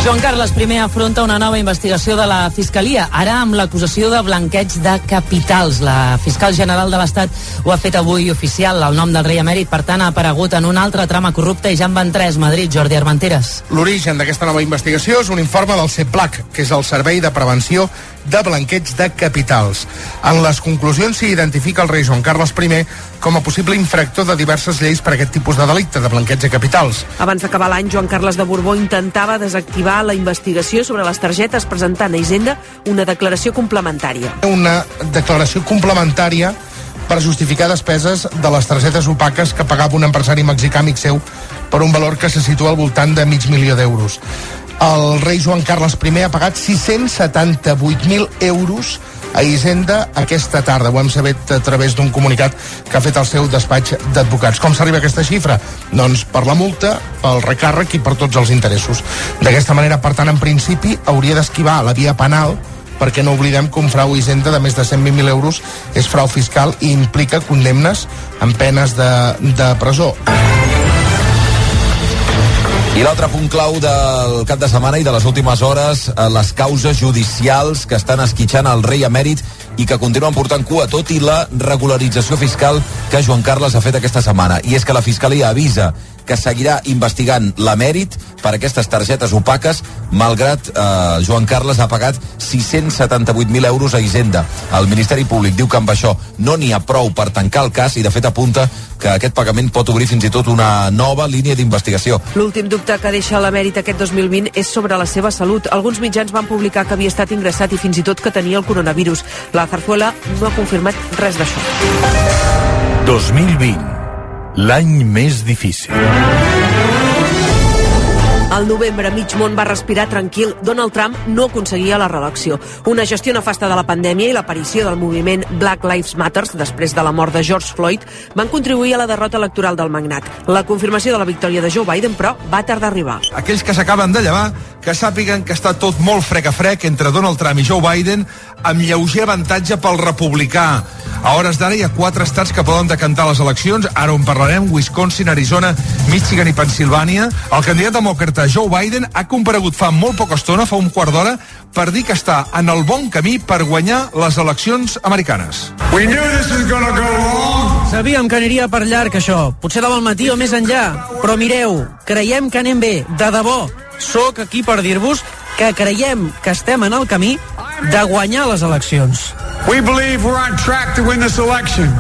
Speaker 36: Joan Carles I afronta una nova investigació de la Fiscalia, ara amb l'acusació de blanqueig de capitals. La fiscal general de l'Estat ho ha fet avui oficial. El nom del rei emèrit, per tant, ha aparegut en una altra trama corrupta i ja en van tres, Madrid, Jordi Armenteres.
Speaker 48: L'origen d'aquesta nova investigació és un informe del CEPLAC, que és el Servei de Prevenció de Blanqueig de Capitals. En les conclusions s'hi identifica el rei Joan Carles I com a possible infractor de diverses lleis per aquest tipus de delicte de blanqueig de capitals.
Speaker 43: Abans d'acabar l'any, Joan Carles de Borbó intentava desactivar la investigació sobre les targetes presentant a Hisenda una declaració complementària.
Speaker 48: Una declaració complementària per justificar despeses de les targetes opaques que pagava un empresari mexicà amic seu per un valor que se situa al voltant de mig milió d'euros.
Speaker 49: El rei Joan Carles I ha pagat 678.000 euros a Hisenda aquesta tarda. Ho hem sabut a través d'un comunicat que ha fet el seu despatx d'advocats. Com s'arriba a aquesta xifra? Doncs per la multa, pel recàrrec i per tots els interessos. D'aquesta manera, per tant, en principi, hauria d'esquivar la via penal perquè no oblidem que un frau Hisenda de més de 120.000 euros és frau fiscal i implica condemnes amb penes de, de presó.
Speaker 22: I l'altre punt clau del cap de setmana i de les últimes hores, eh, les causes judicials que estan esquitxant el rei emèrit i que continuen portant cua, tot i la regularització fiscal que Joan Carles ha fet aquesta setmana. I és que la Fiscalia avisa que seguirà investigant l'emèrit per aquestes targetes opaques, malgrat eh, Joan Carles ha pagat 678.000 euros a Hisenda. El Ministeri Públic diu que amb això no n'hi ha prou per tancar el cas i de fet apunta que aquest pagament pot obrir fins i tot una nova línia d'investigació.
Speaker 43: L'últim dubte que deixa l'emèrit aquest 2020 és sobre la seva salut. Alguns mitjans van publicar que havia estat ingressat i fins i tot que tenia el coronavirus. La Zarzuela no ha confirmat res d'això.
Speaker 50: 2020. L'any més difícil.
Speaker 43: Al novembre, mig món va respirar tranquil. Donald Trump no aconseguia la reelecció. Una gestió nefasta de la pandèmia i l'aparició del moviment Black Lives Matter després de la mort de George Floyd van contribuir a la derrota electoral del magnat. La confirmació de la victòria de Joe Biden, però, va tardar a arribar.
Speaker 8: Aquells que s'acaben de llevar, que sàpiguen que està tot molt frec a frec entre Donald Trump i Joe Biden, amb lleuger avantatge pel republicà. A hores d'ara hi ha quatre estats que poden decantar les eleccions, ara on parlarem, Wisconsin, Arizona, Michigan i Pensilvània. El candidat demòcrata Joe Biden ha comparegut fa molt poca estona, fa un quart d'hora, per dir que està en el bon camí per guanyar les eleccions americanes.
Speaker 1: We knew this was gonna go long.
Speaker 5: Sabíem que aniria per llarg, això. Potser demà al matí o més enllà. Però mireu, creiem que anem bé, de debò. Sóc aquí per dir-vos que creiem que estem en el camí de guanyar les eleccions.
Speaker 1: We believe we're on track to win this election.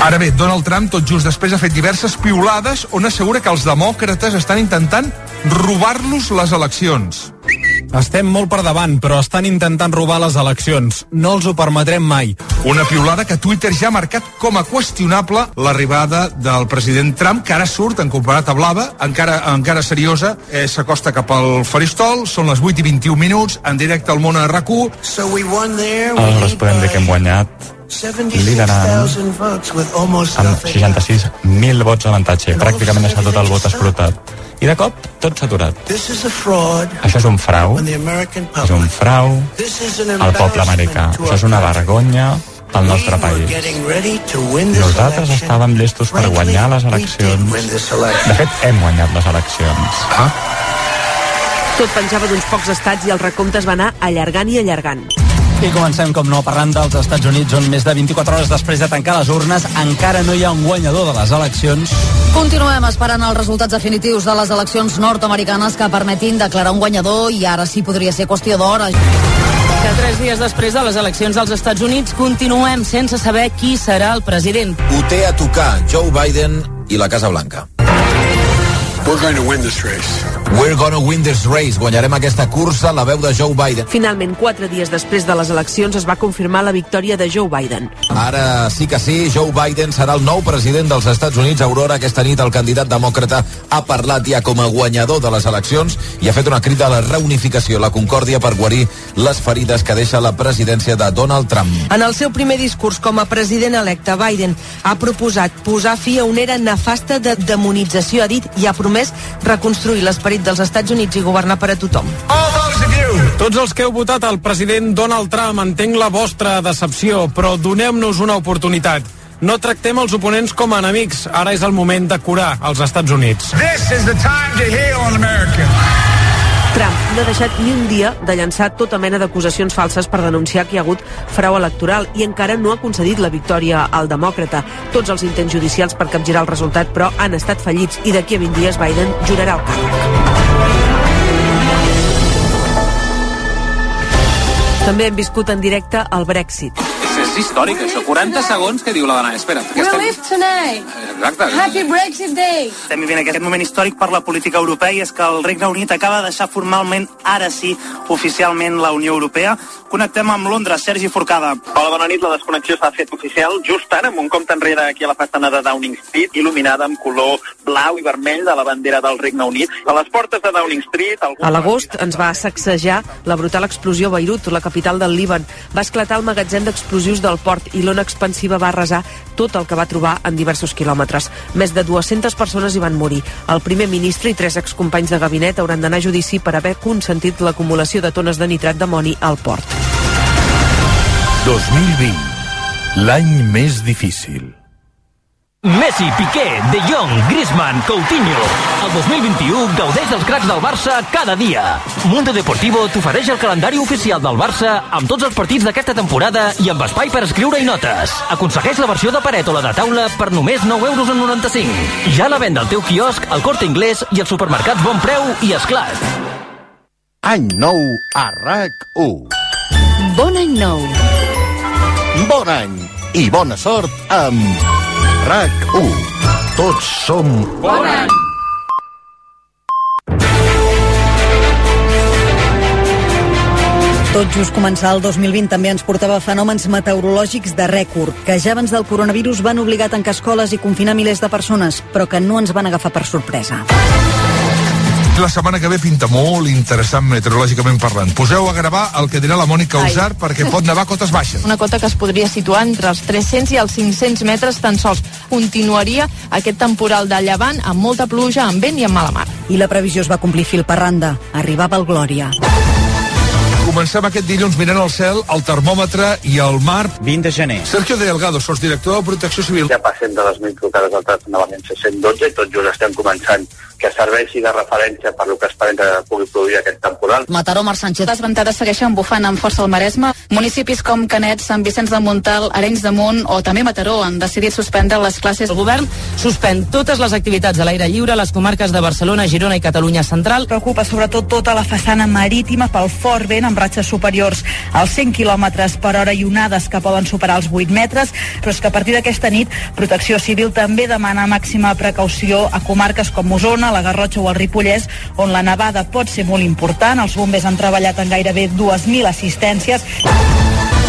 Speaker 8: Ara bé, Donald Trump tot just després ha fet diverses piulades on assegura que els demòcrates estan intentant robar-los les eleccions.
Speaker 51: Estem molt per davant, però estan intentant robar les eleccions. No els ho permetrem mai.
Speaker 8: Una piulada que Twitter ja ha marcat com a qüestionable l'arribada del president Trump, que ara surt encomparat a blava, encara, encara seriosa, eh, s'acosta cap al faristol, són les 8 i 21 minuts, en directe al món a rac
Speaker 52: Aleshores podem dir que hem guanyat liderant amb 66.000 vots d'avantatge. Pràcticament està tot el vot escrutat. I de cop, tot s'ha aturat. Això és un frau. És un frau al poble americà. Això és una vergonya pel nostre país. Nosaltres estàvem llestos per guanyar les eleccions. De fet, hem guanyat les eleccions.
Speaker 8: Ah.
Speaker 43: Tot penjava d'uns pocs estats i el recompte es va anar allargant i allargant.
Speaker 5: I comencem, com no, parlant dels Estats Units, on més de 24 hores després de tancar les urnes encara no hi ha un guanyador de les eleccions.
Speaker 47: Continuem esperant els resultats definitius de les eleccions nord-americanes que permetin declarar un guanyador i ara sí podria ser qüestió d'hores.
Speaker 36: Que tres dies després de les eleccions dels Estats Units continuem sense saber qui serà el president.
Speaker 22: Ho té a tocar Joe Biden i la Casa Blanca.
Speaker 1: We're going to win this race.
Speaker 22: We're gonna win this race. Guanyarem aquesta cursa, la veu de Joe Biden.
Speaker 43: Finalment, quatre dies després de les eleccions es va confirmar la victòria de Joe Biden.
Speaker 22: Ara sí que sí, Joe Biden serà el nou president dels Estats Units. Aurora, aquesta nit el candidat demòcrata ha parlat ja com a guanyador de les eleccions i ha fet una crida a la reunificació, la concòrdia per guarir les ferides que deixa la presidència de Donald Trump.
Speaker 43: En el seu primer discurs com a president electe, Biden ha proposat posar fi a una era nefasta de demonització, ha dit, i ha promès reconstruir l'esperit dels Estats Units i governar per a tothom.
Speaker 51: Tots els que heu votat el president Donald Trump, entenc la vostra decepció, però doneu-nos una oportunitat. No tractem els oponents com a enemics. Ara és el moment de curar els Estats Units.
Speaker 1: This is the time to heal in America.
Speaker 43: No ha deixat ni un dia de llançar tota mena d'acusacions falses per denunciar que hi ha hagut frau electoral i encara no ha concedit la victòria al demòcrata. Tots els intents judicials per capgirar el resultat, però, han estat fallits i d'aquí a 20 dies Biden jurarà el càrrec. També hem viscut en directe el Brexit.
Speaker 53: és històric, això. 40 segons que diu la dona. Espera, que
Speaker 54: We
Speaker 53: estem...
Speaker 54: live tonight.
Speaker 53: Exacte.
Speaker 54: Happy Brexit Day.
Speaker 55: Estem vivint aquest moment històric per la política europea i és que el Regne Unit acaba de deixar formalment, ara sí, oficialment la Unió Europea. Connectem amb Londres, Sergi Forcada.
Speaker 56: Hola, bona nit. La desconnexió s'ha fet oficial just ara amb un compte enrere aquí a la façana de Downing Street, il·luminada amb color blau i vermell de la bandera del Regne Unit. A les portes de Downing Street... Algú...
Speaker 43: A l'agost ens va sacsejar la brutal explosió a Beirut, la capital del Líban. Va esclatar el magatzem d'explosius del port i l'ona expansiva va arrasar tot el que va trobar en diversos quilòmetres. Més de 200 persones hi van morir. El primer ministre i tres excompanys de gabinet hauran d'anar a judici per haver consentit l'acumulació de tones de nitrat d'amoni al port.
Speaker 50: 2020, l'any més difícil.
Speaker 52: Messi, Piqué, De Jong, Griezmann, Coutinho. El 2021 gaudeix dels cracs del Barça cada dia. Mundo Deportivo t'ofereix el calendari oficial del Barça amb tots els partits d'aquesta temporada i amb espai per escriure i notes. Aconsegueix la versió de paret o la de taula per només 9 euros en 95. Ja la venda al teu quiosc, al Corte Inglés i als supermercats Bon Preu i Esclat.
Speaker 50: Any nou a RAC1.
Speaker 3: Bon any nou.
Speaker 50: Bon any i bona sort amb RAC1. Tots som...
Speaker 3: Bon any! Tot just començar el 2020 també ens portava fenòmens meteorològics de rècord, que ja abans del coronavirus van obligar a tancar escoles i confinar milers de persones, però que no ens van agafar per sorpresa.
Speaker 8: La setmana que ve pinta molt interessant meteorològicament parlant. Poseu a gravar el que dirà la Mònica
Speaker 57: Ai.
Speaker 8: Usar perquè pot nevar cotes baixes.
Speaker 57: Una cota que es podria situar entre els 300 i els 500 metres tan sols. Continuaria aquest temporal de llevant amb molta pluja, amb vent i amb mala mar.
Speaker 58: I la previsió es va complir fil per randa. Arribava el Glòria.
Speaker 8: Comencem aquest dilluns mirant al cel, el termòmetre i el mar.
Speaker 59: 20 de gener.
Speaker 8: Sergio Delgado, sotsdirector de Protecció Civil.
Speaker 59: Ja passem de les 1.000 trucades al telèfon de l'Agència 112 i tot just estem començant que serveixi de referència per lo que esperem que pugui produir aquest temporal.
Speaker 57: Mataró, Mar Sánchez. Les ventades segueixen bufant amb força al Maresme. Municipis com Canet, Sant Vicenç de Montal, Arenys de Munt o també Mataró han decidit suspendre les classes.
Speaker 47: El govern suspèn totes les activitats a l'aire lliure a les comarques de Barcelona, Girona i Catalunya Central.
Speaker 60: Preocupa sobretot tota la façana marítima pel fort vent amb ratxes superiors als 100 km per hora i onades que poden superar els 8 metres, però és que a partir d'aquesta nit Protecció Civil també demana màxima precaució a comarques com Osona, la Garrotxa o el Ripollès, on la nevada pot ser molt important. Els bombers han treballat en gairebé 2.000 assistències.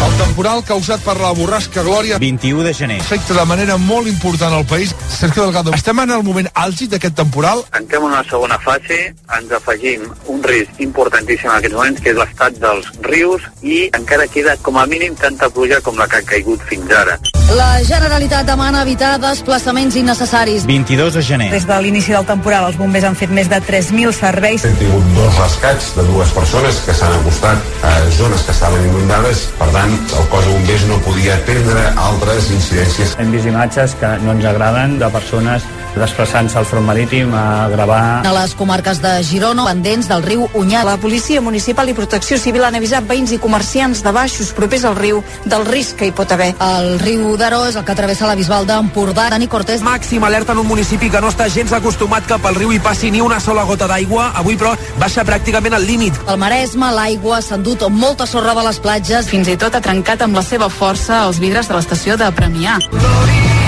Speaker 8: El temporal causat per la borrasca Glòria
Speaker 59: 21 de gener.
Speaker 8: afecta de manera molt important al país. Sergio Delgado, estem en el moment àlgid d'aquest temporal?
Speaker 59: Entrem en una segona fase, ens afegim un risc importantíssim en aquests moments, que és l'estat dels rius, i encara queda com a mínim tanta pluja com la que ha caigut fins ara.
Speaker 3: La Generalitat demana evitar desplaçaments innecessaris.
Speaker 59: 22 de gener.
Speaker 60: Des de l'inici del temporal, els bombers han fet més de 3.000 serveis.
Speaker 1: Hem tingut dos rescats de dues persones que s'han acostat a zones que estaven inundades, per tant, el cos de bombers no podia atendre altres incidències.
Speaker 61: Hem vist imatges que no ens agraden de persones desplaçant-se al front marítim a gravar
Speaker 3: A les comarques de Girona, pendents del riu Unyà.
Speaker 57: La policia municipal i protecció civil han avisat veïns i comerciants de baixos propers al riu del risc que hi pot haver.
Speaker 3: El riu Daró és el que travessa la Bisbal d'Empordà. Dani Cortés.
Speaker 38: Màxim alerta en un municipi que no està gens acostumat que pel riu hi passi ni una sola gota d'aigua. Avui, però, baixa pràcticament al límit.
Speaker 3: Al Maresme, l'aigua s'ha endut molta sorra de les platges.
Speaker 57: Fins i tot ha trencat amb la seva força els vidres de l'estació de Premià.
Speaker 17: és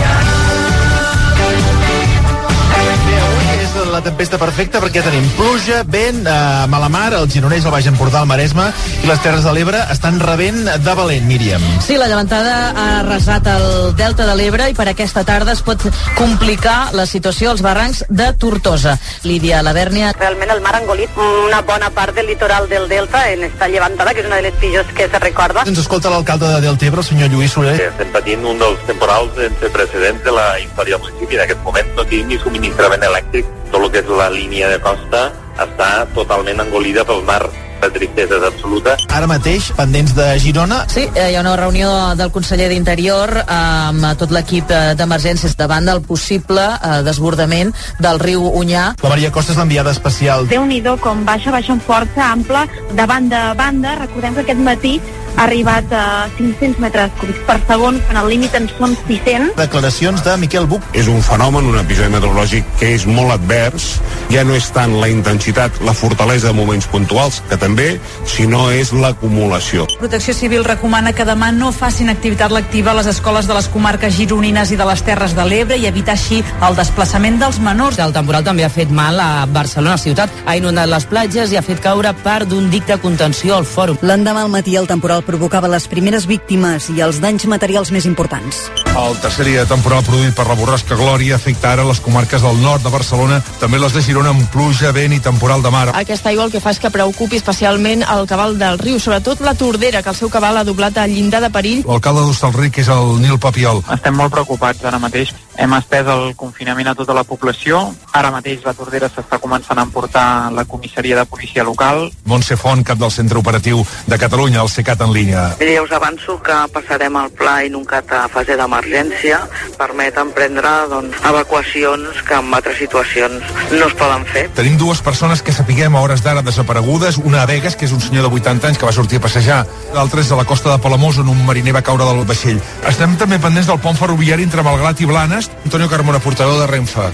Speaker 17: la tempesta perfecta perquè tenim pluja, vent, eh, mala mar, el Gironès, el Baix Empordà, el Maresme i les Terres de l'Ebre estan rebent de valent, Míriam.
Speaker 47: Sí, la llevantada ha arrasat el Delta de l'Ebre i per aquesta tarda es pot complicar la situació als barrancs de Tortosa. Lídia Lavèrnia.
Speaker 62: Realment el mar ha engolit una bona part del litoral del Delta en esta llevantada, que és una de les pitjors que se recorda.
Speaker 17: Ens escolta l'alcalde de Deltebre, el senyor Lluís Soler.
Speaker 59: Estem patint un dels temporals sense precedents de la història del municipi. En aquest moment no tenim ni subministrament elèctric. Tot el que és la línia de costa està totalment engolida pel mar la tristesa és absoluta.
Speaker 17: Ara mateix, pendents de Girona.
Speaker 47: Sí, eh, hi ha una reunió del conseller d'Interior eh, amb tot l'equip eh, d'emergències davant del possible eh, desbordament del riu Unyà.
Speaker 17: La Maria Costa és l'enviada especial.
Speaker 63: déu nhi com baixa, baixa amb força ampla de banda a banda. Recordem que aquest matí
Speaker 64: ha arribat a 500 metres cúbics per segon, quan el límit en són 600.
Speaker 17: Declaracions de Miquel Buch.
Speaker 1: És un fenomen, un episodi meteorològic que és molt advers. Ja no és tant la intensitat, la fortalesa de moments puntuals, que també, sinó és l'acumulació.
Speaker 60: Protecció Civil recomana que demà no facin activitat lectiva a les escoles de les comarques gironines i de les Terres de l'Ebre i evitar així el desplaçament dels menors.
Speaker 36: El temporal també ha fet mal a Barcelona ciutat, ha inundat les platges i ha fet caure part d'un dic de contenció al fòrum.
Speaker 3: L'endemà al matí el temporal provocava les primeres víctimes i els danys materials més importants.
Speaker 8: El tercer dia temporal produït per la borrasca Glòria afecta ara les comarques del nord de Barcelona, també les de Girona amb pluja, vent i temporal de mar.
Speaker 57: Aquesta aigua el que fa és que preocupi especialment el cabal del riu, sobretot la Tordera, que el seu cabal ha doblat al llindar de perill.
Speaker 8: L'alcalde d'Hostalric és el Nil Papiol.
Speaker 65: Estem molt preocupats ara mateix. Hem estès el confinament a tota la població. Ara mateix la Tordera s'està començant a emportar la comissaria de policia local.
Speaker 8: Montse Font, cap del centre operatiu de Catalunya, el CECAT en línia.
Speaker 66: Ja us avanço que passarem el pla Inuncat a fase d'emergència. Permeten prendre doncs, evacuacions que en altres situacions no es poden fer.
Speaker 8: Tenim dues persones que sapiguem a hores d'ara desaparegudes, una a Vegas, que és un senyor de 80 anys que va sortir a passejar, l'altra és a la costa de Palamós, on un mariner va caure del vaixell. Estem també pendents del pont ferroviari entre Malgrat i Blanes. Antonio Carmona, portador de Renfe.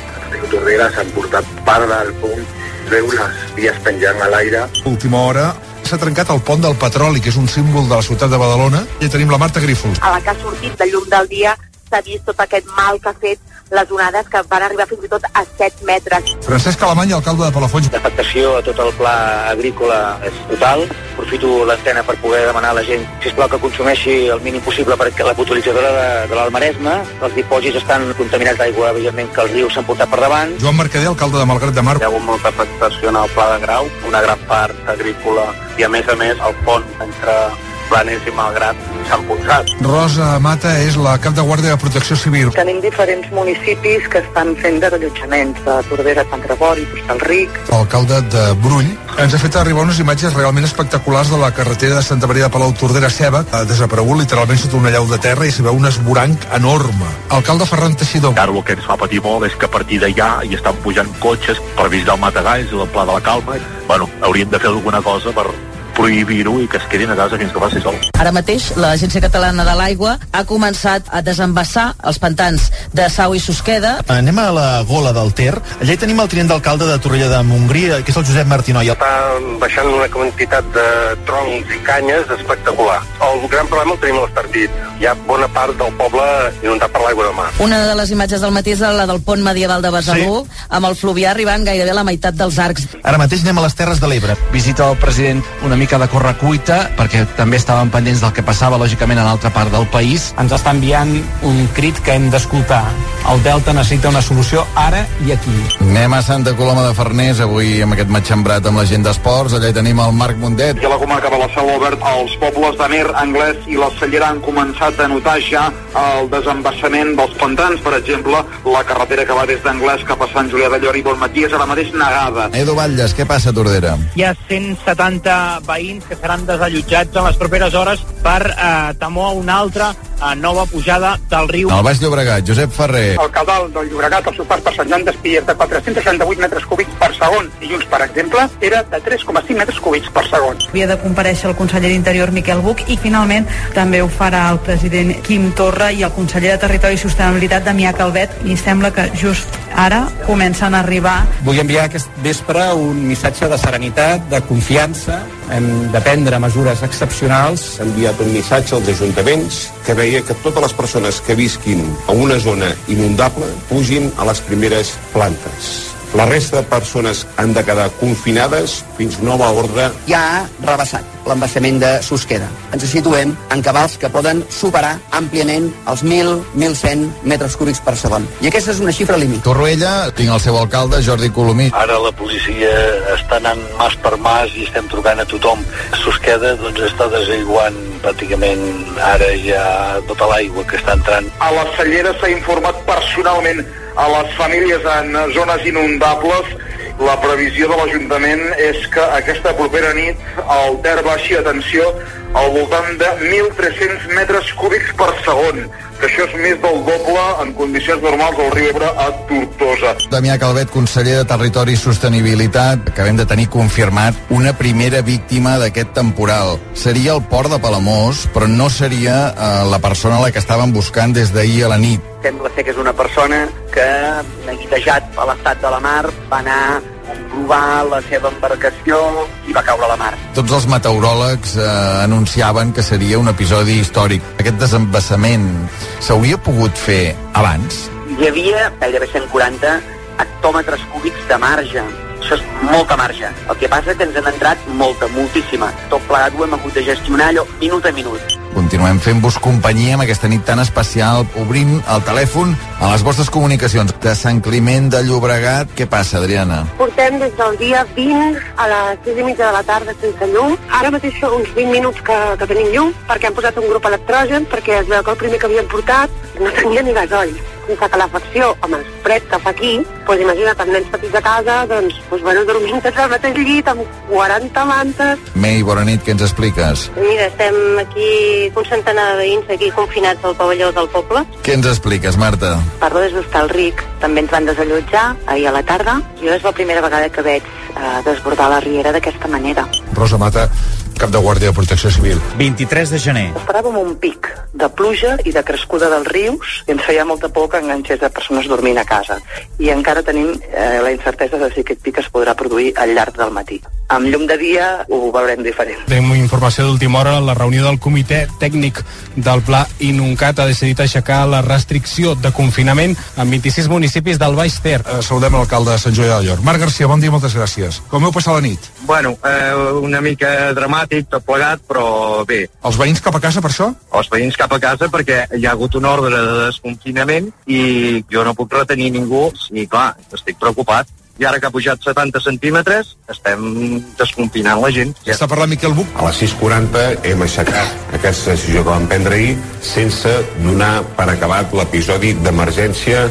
Speaker 67: Tordera s'han portat part del pont, veu les vies penjant a l'aire.
Speaker 8: Última hora, s'ha trencat el pont del petroli, que és un símbol de la ciutat de Badalona. I tenim la Marta Grífols.
Speaker 62: A la que ha sortit de llum del dia s'ha vist tot aquest mal que ha fet les onades que van arribar fins i tot a 7 metres.
Speaker 8: Francesc Alemany, alcalde de Palafolls.
Speaker 68: L'afectació a tot el pla agrícola és total. Aprofito l'antena per poder demanar a la gent, sisplau, que consumeixi el mínim possible perquè la potabilitzadora de, de l'Almaresma, els dipòsits estan contaminats d'aigua, evidentment, que els rius s'han portat per davant.
Speaker 8: Joan Mercader, alcalde de Malgrat de Mar.
Speaker 67: Hi ha hagut molta afectació en el pla de grau, una gran part agrícola i, a més a més, el pont entre Blanes i Malgrat s'han posat.
Speaker 8: Rosa Mata és la cap de guàrdia de Protecció Civil.
Speaker 62: Tenim diferents municipis que estan fent desallotjaments de Tordera, Sant Gregori, Hostalric.
Speaker 8: L'alcalde de Brull ens ha fet arribar unes imatges realment espectaculars de la carretera de Santa Maria de Palau Tordera Ceba, ha desaparegut literalment sota una llau de terra i s'hi veu un esboranc enorme. Alcalde Ferran Teixidor.
Speaker 69: Ara el que ens fa patir molt és que a partir d'allà hi estan pujant cotxes per visitar el Matagalls i el Pla de la Calma. Bueno, hauríem de fer alguna cosa per prohibir-ho i que es quedin a casa fins que faci sol.
Speaker 36: Ara mateix l'Agència Catalana de l'Aigua ha començat a desembassar els pantans de Sau i Susqueda.
Speaker 17: Anem a la gola del Ter. Allà hi tenim el tinent d'alcalde de Torrella de Montgrí, que és el Josep Martinoia.
Speaker 67: Està baixant una quantitat de troncs i canyes espectacular. El gran problema el tenim a l'Estartit. Hi ha bona part del poble inundat per l'aigua de mar.
Speaker 36: Una de les imatges del matí és la del pont medieval de Besalú, sí. amb el fluvià arribant gairebé a la meitat dels arcs.
Speaker 17: Ara mateix anem a les Terres de l'Ebre.
Speaker 70: Visita el president una mica de correcuita, perquè també estàvem pendents del que passava, lògicament, en altra part del país.
Speaker 44: Ens està enviant un crit que hem d'escoltar. El Delta necessita una solució ara i aquí.
Speaker 22: Anem a Santa Coloma de Farners, avui amb aquest matxembrat amb la gent d'esports. Allà hi tenim el Marc Mundet.
Speaker 71: I a la comarca de la Selva Obert, els pobles d'Amer, Anglès i la Cellera han començat a notar ja el desembassament dels pantans. Per exemple, la carretera que va des d'Anglès cap a Sant Julià de Llor i Bonmatí és ara mateix negada.
Speaker 22: Edu Batlles, què passa a Tordera?
Speaker 72: Hi ha 170 veïns que seran desallotjats en les properes hores per eh, temor a una altra eh, nova pujada del riu.
Speaker 22: El Baix Llobregat, Josep Ferrer.
Speaker 71: El caudal del Llobregat, seu pas per Sant Joan d'Espí, és de 468 metres cúbics per segon. Dilluns, per exemple, era de 3,5 metres cúbics per segon.
Speaker 60: Havia de compareixer el conseller d'Interior Miquel Buch i finalment també ho farà el president Quim Torra i el conseller de Territori i Sostenibilitat Damià Calvet i sembla que just ara comencen a arribar.
Speaker 44: Vull enviar aquest vespre un missatge de serenitat, de confiança, hem de prendre mesures excepcionals.
Speaker 1: S'ha enviat un missatge als ajuntaments que veia que totes les persones que visquin a una zona inundable pugin a les primeres plantes. La resta de persones han de quedar confinades fins nova ordre.
Speaker 73: Ja ha rebassat l'embassament de Susqueda. Ens situem en cabals que poden superar àmpliament els 1.000-1.100 metres cúbics per segon. I aquesta és una xifra límit.
Speaker 22: Torroella, tinc el seu alcalde, Jordi Colomí.
Speaker 68: Ara la policia està anant mas per mas i estem trucant a tothom. Susqueda doncs, està desaiguant pràcticament ara ja tota l'aigua que està entrant.
Speaker 71: A la Cellera s'ha informat personalment a les famílies en zones inundables La previsió de l'Ajuntament és que aquesta propera nit el Ter baixi a tensió al voltant de 1.300 metres cúbics per segon, que això és més del doble en condicions normals del riu Ebre a Tortosa.
Speaker 22: Damià Calvet, conseller de Territori i Sostenibilitat, acabem de tenir confirmat una primera víctima d'aquest temporal. Seria el port de Palamós, però no seria eh, la persona a la que estaven buscant des d'ahir a la nit.
Speaker 73: Sembla ser que és una persona que, neguitejat a l'estat de la mar, va anar a provar la seva embarcació i va caure a la mar.
Speaker 22: Tots els meteoròlegs eh, anunciaven que seria un episodi històric. Aquest desembassament s'hauria pogut fer abans?
Speaker 73: Hi havia gairebé 140 hectòmetres cúbics de marge. Això és molta marge. El que passa és que ens han entrat molta, moltíssima. Tot plegat ho hem hagut de gestionar allò minut a minut.
Speaker 22: Continuem fent-vos companyia amb aquesta nit tan especial, obrint el telèfon a les vostres comunicacions. De Sant Climent de Llobregat, què passa, Adriana?
Speaker 74: Portem des del dia 20 a les 6 i mitja de la tarda sense llum. Ara mateix fa uns 20 minuts que, que tenim llum, perquè hem posat un grup electrogen, perquè es veu que el primer que havíem portat no tenia ni gasoll. Sense calefacció, amb el fred que fa aquí, doncs imagina't, amb nens petits a casa, doncs, doncs bueno, dormint tots al mateix llit, amb 40 mantes.
Speaker 22: Mei, bona nit, què ens expliques?
Speaker 74: Mira, estem aquí un centenar de veïns aquí confinats al pavelló del poble.
Speaker 22: Què ens expliques, Marta?
Speaker 74: Parlo des d'Hostalric. També ens van desallotjar ahir a la tarda. Jo és la primera vegada que veig eh, desbordar la riera d'aquesta manera.
Speaker 8: Rosa Mata, cap de Guàrdia de Protecció Civil.
Speaker 75: 23 de gener.
Speaker 73: Esperàvem un pic de pluja i de crescuda dels rius i ens feia molta por que enganxés de persones dormint a casa. I encara tenim eh, la incertesa de si aquest pic es podrà produir al llarg del matí. Amb llum de dia ho veurem diferent.
Speaker 76: Tenim informació d'última hora, la reunió del comitè tècnic del Pla Inuncat ha decidit aixecar la restricció de confinament en 26 municipis del Baix Ter.
Speaker 8: Eh, saludem l'alcalde de Sant Joia del Llor. Marc Garcia, bon dia, moltes gràcies. Com heu passat la nit?
Speaker 59: Bueno, eh, una mica dramàtic, tot plegat, però bé.
Speaker 8: Els veïns cap a casa per això?
Speaker 59: Els veïns cap a casa perquè hi ha hagut un ordre de desconfinament i jo no puc retenir ningú i clar, estic preocupat. I ara que ha pujat 70 centímetres, estem desconfinant la gent.
Speaker 8: Ja. Està parlant Miquel Buch.
Speaker 1: A les 6.40 hem aixecat aquesta decisió que vam prendre ahir sense donar per acabat l'episodi d'emergència.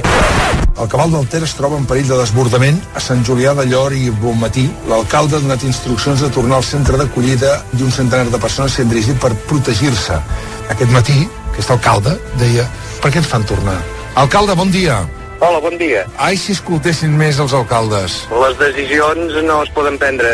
Speaker 8: El cabal del Ter es troba en perill de desbordament a Sant Julià de Llor i Bonmatí. L'alcalde ha donat instruccions de tornar al centre d'acollida i un centenar de persones han dirigit per protegir-se. Aquest matí, aquest alcalde deia per què ens fan tornar? Alcalde, bon dia.
Speaker 59: Hola, bon dia.
Speaker 8: Ai, si escoltessin més els alcaldes.
Speaker 59: Les decisions no es poden prendre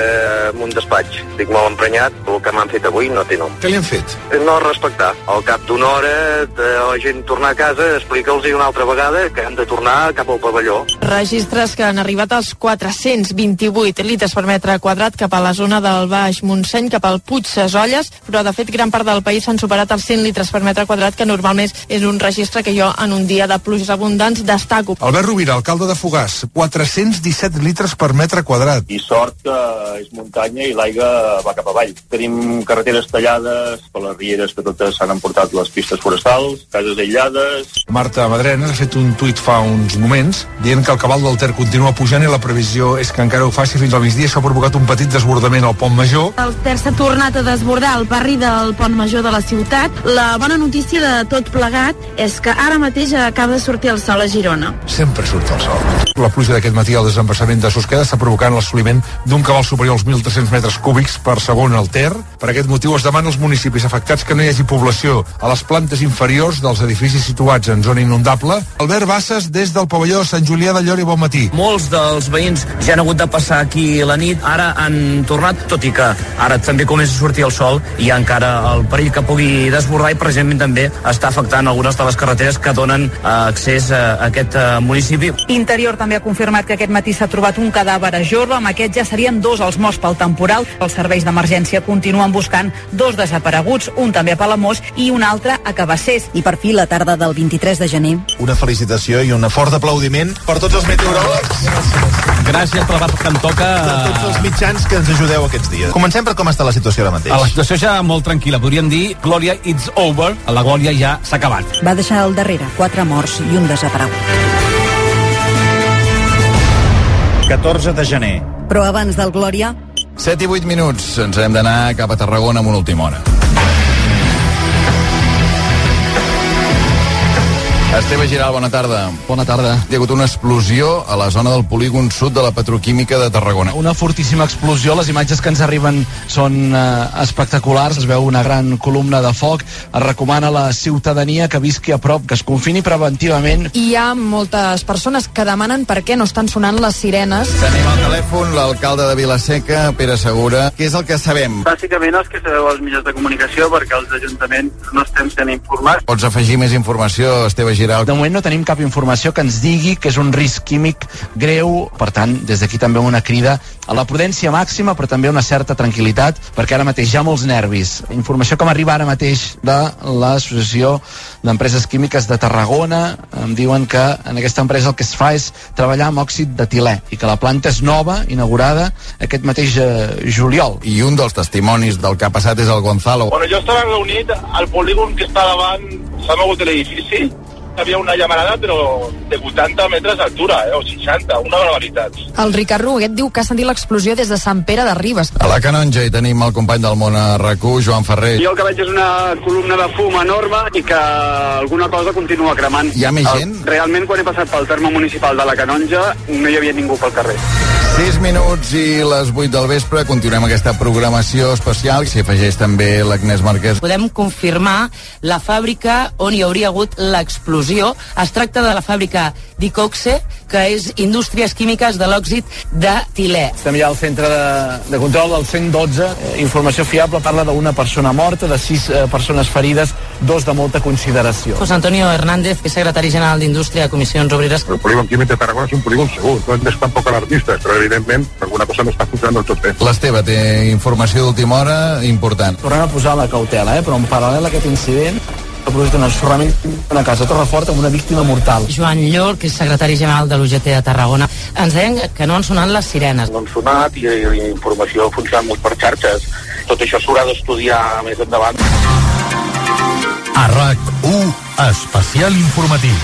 Speaker 59: en un despatx. Estic molt emprenyat, el que m'han fet avui no té nom.
Speaker 8: Què li han fet?
Speaker 59: No respectar. Al cap d'una hora de la gent tornar a casa, explica'ls una altra vegada que han de tornar cap al pavelló.
Speaker 57: Registres que han arribat als 428 litres per metre quadrat cap a la zona del Baix Montseny, cap al Puig Sesolles, però de fet gran part del país s'han superat els 100 litres per metre quadrat, que normalment és un registre que jo en un dia de pluges abundants destaco.
Speaker 8: Albert Rovira, alcalde de Fogàs, 417 litres per metre quadrat.
Speaker 77: I sort que és muntanya i l'aigua va cap avall. Tenim carreteres tallades per les rieres que totes s'han emportat les pistes forestals, cases aïllades...
Speaker 8: Marta Madrenes ha fet un tuit fa uns moments dient que el cabal del Ter continua pujant i la previsió és que encara ho faci fins al migdia. Això ha provocat un petit desbordament al Pont Major.
Speaker 78: El Ter s'ha tornat a desbordar al barri del Pont Major de la ciutat. La bona notícia de tot plegat és que ara mateix acaba de sortir el sol a Girona.
Speaker 8: Sempre surt el sol. La pluja d'aquest matí al desembassament de Susqueda està provocant l'assoliment d'un cabal superior als 1.300 metres cúbics per segon al Ter. Per aquest motiu es demana als municipis afectats que no hi hagi població a les plantes inferiors dels edificis situats en zona inundable. Albert Bassas, des del pavelló de Sant Julià de Llor i Bon Matí.
Speaker 79: Molts dels veïns ja han hagut de passar aquí la nit, ara han tornat, tot i que ara també comença a sortir el sol i encara el perill que pugui desbordar i precisament també està afectant algunes de les carreteres que donen eh, accés a aquest eh, municipi.
Speaker 60: Interior també ha confirmat que aquest matí s'ha trobat un cadàver a Jorba. Amb aquest ja serien dos els morts pel temporal. Els serveis d'emergència continuen buscant dos desapareguts, un també a Palamós i un altre a Cabassers.
Speaker 3: I per fi, la tarda del 23 de gener.
Speaker 17: Una felicitació i un fort aplaudiment per tots els meteoròlegs.
Speaker 44: Gràcies per la part que em toca.
Speaker 17: Per tots els mitjans que ens ajudeu aquests dies. Comencem per com està la situació ara mateix.
Speaker 44: A la situació ja molt tranquil·la. Podríem dir, Glòria, it's over. La Glòria ja s'ha acabat.
Speaker 3: Va deixar al darrere quatre morts i un desaparegut.
Speaker 75: 14 de gener.
Speaker 3: Però abans del Glòria...
Speaker 22: 7 i 8 minuts. Ens hem d'anar cap a Tarragona amb una última hora. Esteve Giral, bona tarda.
Speaker 70: Bona tarda.
Speaker 22: Hi ha hagut una explosió a la zona del polígon sud de la petroquímica de Tarragona.
Speaker 70: Una fortíssima explosió, les imatges que ens arriben són eh, espectaculars, es veu una gran columna de foc, es recomana a la ciutadania que visqui a prop, que es confini preventivament.
Speaker 80: Hi ha moltes persones que demanen per què no estan sonant les sirenes.
Speaker 22: Tenim al telèfon l'alcalde de Vilaseca, Pere Segura. Què és el que sabem?
Speaker 81: Bàsicament els que sabeu als mitjans de comunicació perquè els ajuntaments no estem sent informats.
Speaker 22: Pots afegir més informació, Esteve Giral?
Speaker 70: De moment no tenim cap informació que ens digui que és un risc químic greu, per tant, des d'aquí també una crida a la prudència màxima, però també una certa tranquil·litat, perquè ara mateix hi ha molts nervis. Informació que m'arriba ara mateix de l'Associació d'Empreses Químiques de Tarragona, em diuen que en aquesta empresa el que es fa és treballar amb òxid de tilè i que la planta és nova, inaugurada aquest mateix eh, juliol.
Speaker 22: I un dels testimonis del que ha passat és el Gonzalo.
Speaker 82: Bueno, jo estava reunit al polígon que està davant, s'ha mogut l'edifici, havia una llamarada però de 80 metres d'altura, eh, o 60, una barbaritat.
Speaker 80: El Ricard Roguet diu que ha sentit l'explosió des de Sant Pere de Ribes.
Speaker 22: A la Canonja hi tenim el company del món a rac Joan Ferrer.
Speaker 81: Jo el que veig és una columna de fum enorme i que alguna cosa continua cremant.
Speaker 22: Hi ha més gent?
Speaker 81: El, realment, quan he passat pel terme municipal de la Canonja, no hi havia ningú pel carrer.
Speaker 22: 6 minuts i les 8 del vespre continuem aquesta programació especial. S'hi afegeix també l'Agnès Marquès.
Speaker 36: Podem confirmar la fàbrica on hi hauria hagut l'explosió. Es tracta de la fàbrica d'Icoxe, que és Indústries Químiques de l'òxid de tilè.
Speaker 2: Estem ja al centre de, de control del 112. Eh, informació fiable parla d'una persona morta, de sis eh, persones ferides, dos de molta consideració.
Speaker 36: José Antonio Hernández, que és secretari general d'Indústria de Comissions Obreres.
Speaker 1: El polígon químic de Tarragona és un polígon segur, no hem d'estar poc alarmistes, però evidentment alguna cosa no està funcionant del tot bé.
Speaker 22: L'Esteve té informació d'última hora important.
Speaker 2: Tornem a posar la cautela, eh? però en paral·lel a aquest incident produït un ensorrament d'una casa a Torrefort amb una víctima mortal.
Speaker 36: Joan Llor, que és secretari general de l'UGT de Tarragona, ens deien que no han sonat les sirenes.
Speaker 59: No han sonat i, i informació ha funcionat molt per xarxes. Tot això s'haurà d'estudiar més endavant.
Speaker 50: A RAC1, especial informatiu.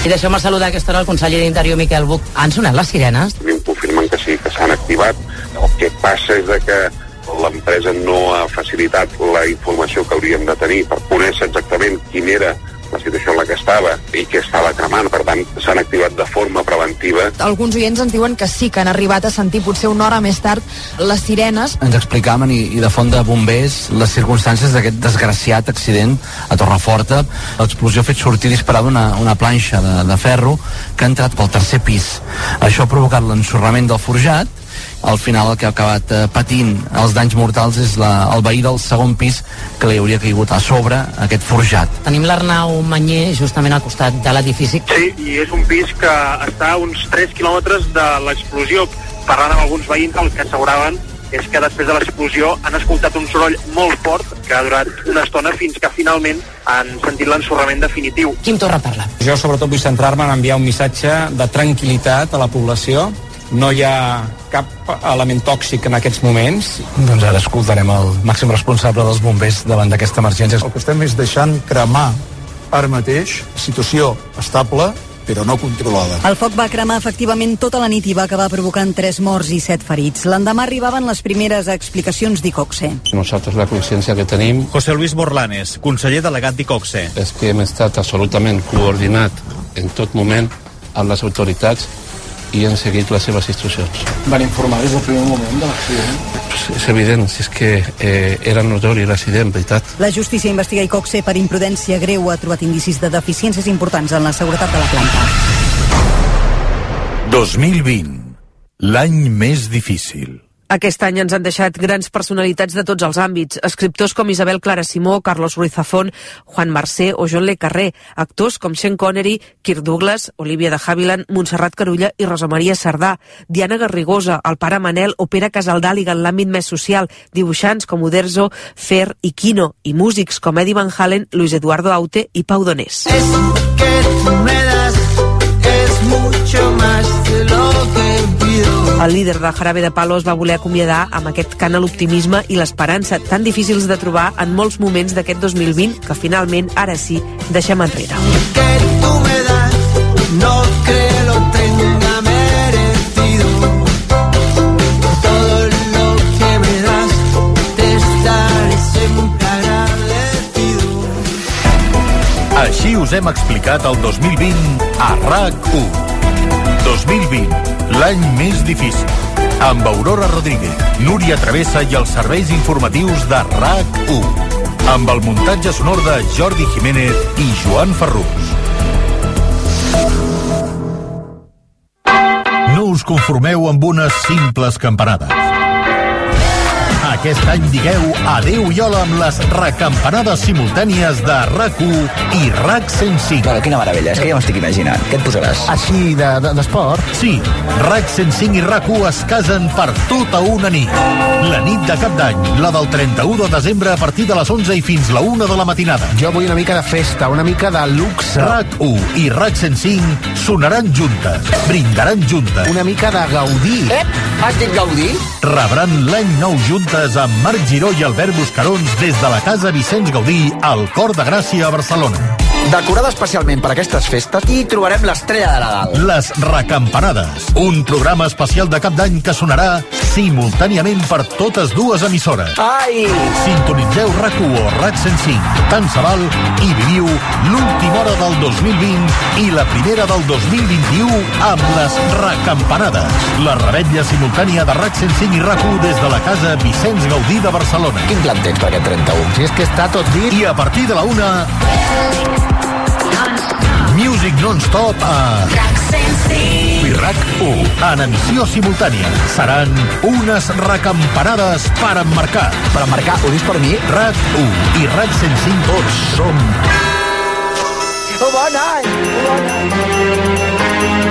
Speaker 36: I deixeu-me saludar a aquesta hora el conseller d'Interior, Miquel Buch. Han sonat les sirenes?
Speaker 1: Em confirmen que sí, que s'han activat. El que passa és de que l'empresa no ha facilitat la informació que hauríem de tenir per conèixer exactament quin era la situació en la que estava i que estava cremant, per tant s'han activat de forma preventiva.
Speaker 80: Alguns oients ens diuen que sí, que han arribat a sentir potser una hora més tard les sirenes.
Speaker 70: Ens explicaven, i, i de font de bombers, les circumstàncies d'aquest desgraciat accident a Torreforta. L'explosió ha fet sortir disparada una, una planxa de, de ferro que ha entrat pel tercer pis. Això ha provocat l'ensorrament del forjat al final el que ha acabat eh, patint els danys mortals és la, el veí del segon pis que li hauria caigut a sobre aquest forjat.
Speaker 36: Tenim l'Arnau Manyer justament al costat de l'edifici.
Speaker 83: Sí, i és un pis que està a uns 3 quilòmetres de l'explosió. Parlant amb alguns veïns, el que asseguraven és que després de l'explosió han escoltat un soroll molt fort que ha durat una estona fins que finalment han sentit l'ensorrament definitiu.
Speaker 36: Quim Torra parla.
Speaker 2: Jo sobretot vull centrar-me en enviar un missatge de tranquil·litat a la població no hi ha cap element tòxic en aquests moments.
Speaker 70: Doncs ara escoltarem el màxim responsable dels bombers davant d'aquesta emergència.
Speaker 84: El que estem és deixant cremar ara mateix, situació estable, però no controlada.
Speaker 3: El foc va cremar efectivament tota la nit i va acabar provocant tres morts i set ferits. L'endemà arribaven les primeres explicacions d'Icoxe.
Speaker 85: Nosaltres la consciència que tenim...
Speaker 86: José Luis Borlanes, conseller delegat d'Icoxe.
Speaker 85: És que hem estat absolutament coordinat en tot moment amb les autoritats i han seguit les seves instruccions.
Speaker 2: Van informar des del primer moment de l'accident?
Speaker 85: És evident, si és que eh, era notori l'accident, veritat.
Speaker 3: La justícia investiga Icoxe per imprudència greu ha trobat indicis de deficiències importants en la seguretat de la planta.
Speaker 50: 2020, l'any més difícil.
Speaker 43: Aquest any ens han deixat grans personalitats de tots els àmbits, escriptors com Isabel Clara Simó, Carlos Ruiz Zafón, Juan Mercé o John Le Carré, actors com Sean Connery, Kirk Douglas, Olivia de Havilland, Montserrat Carulla i Rosa Maria Sardà, Diana Garrigosa, el pare Manel o Pere Casaldàliga en l'àmbit més social, dibuixants com Uderzo, Fer i Quino, i músics com Eddie Van Halen, Luis Eduardo Aute i Pau Donés.
Speaker 87: Es que tú me das es mucho más
Speaker 43: El líder de Jarabe de Palo es va voler acomiadar amb aquest cant a l'optimisme i l'esperança, tan difícils de trobar en molts moments d'aquest 2020 que finalment, ara sí, deixem enrere.
Speaker 87: Que tú me das no que lo tenga merecido. Todo lo que me das te estaré siempre agradecido.
Speaker 50: us hem explicat el 2020 a RAC1. 2020, l'any més difícil. Amb Aurora Rodríguez, Núria Travessa i els serveis informatius de RAC1. Amb el muntatge sonor de Jordi Jiménez i Joan Ferrús. No us conformeu amb unes simples campanades. Aquest any digueu adeu i hola amb les recampanades simultànies de RAC1 i RAC 105.
Speaker 88: Però quina meravella, és que ja m'estic imaginant. Què et posaràs?
Speaker 17: Així, d'esport?
Speaker 50: De, de, sí, RAC 105 i RAC1 es casen per tota una nit. La nit de cap d'any, la del 31 de desembre a partir de les 11 i fins la 1 de la matinada.
Speaker 17: Jo vull una mica de festa, una mica de luxe.
Speaker 50: RAC1 i RAC 105 sonaran juntes, brindaran juntes.
Speaker 17: Una mica de gaudir.
Speaker 88: Ep, has dit gaudir?
Speaker 50: Rebran l'any nou juntes amb Marc Giró i Albert Buscarons des de la Casa Vicenç Gaudí al Cor de Gràcia a Barcelona.
Speaker 88: Decorada especialment per aquestes festes, hi trobarem l'estrella de Nadal.
Speaker 50: Les Recampanades, un programa especial de cap d'any que sonarà simultàniament per totes dues emissores.
Speaker 88: Ai!
Speaker 50: Sintonitzeu RAC1 o RAC 105, tant se val, i viviu l'última hora del 2020 i la primera del 2021 amb les Recampanades. La rebetlla simultània de RAC 105 i RAC1 des de la Casa Vicenç Gaudí de Barcelona.
Speaker 88: Quin plan tens per aquest 31?
Speaker 17: Si és que està tot dit.
Speaker 50: I a partir de la una... Music non-stop a... I RAC1, en emissió simultània. Seran unes recampanades per emmarcar.
Speaker 88: Per emmarcar, ho dius per mi?
Speaker 50: RAC1 i RAC 105 tots som...
Speaker 88: Oh, bon any! Bon any!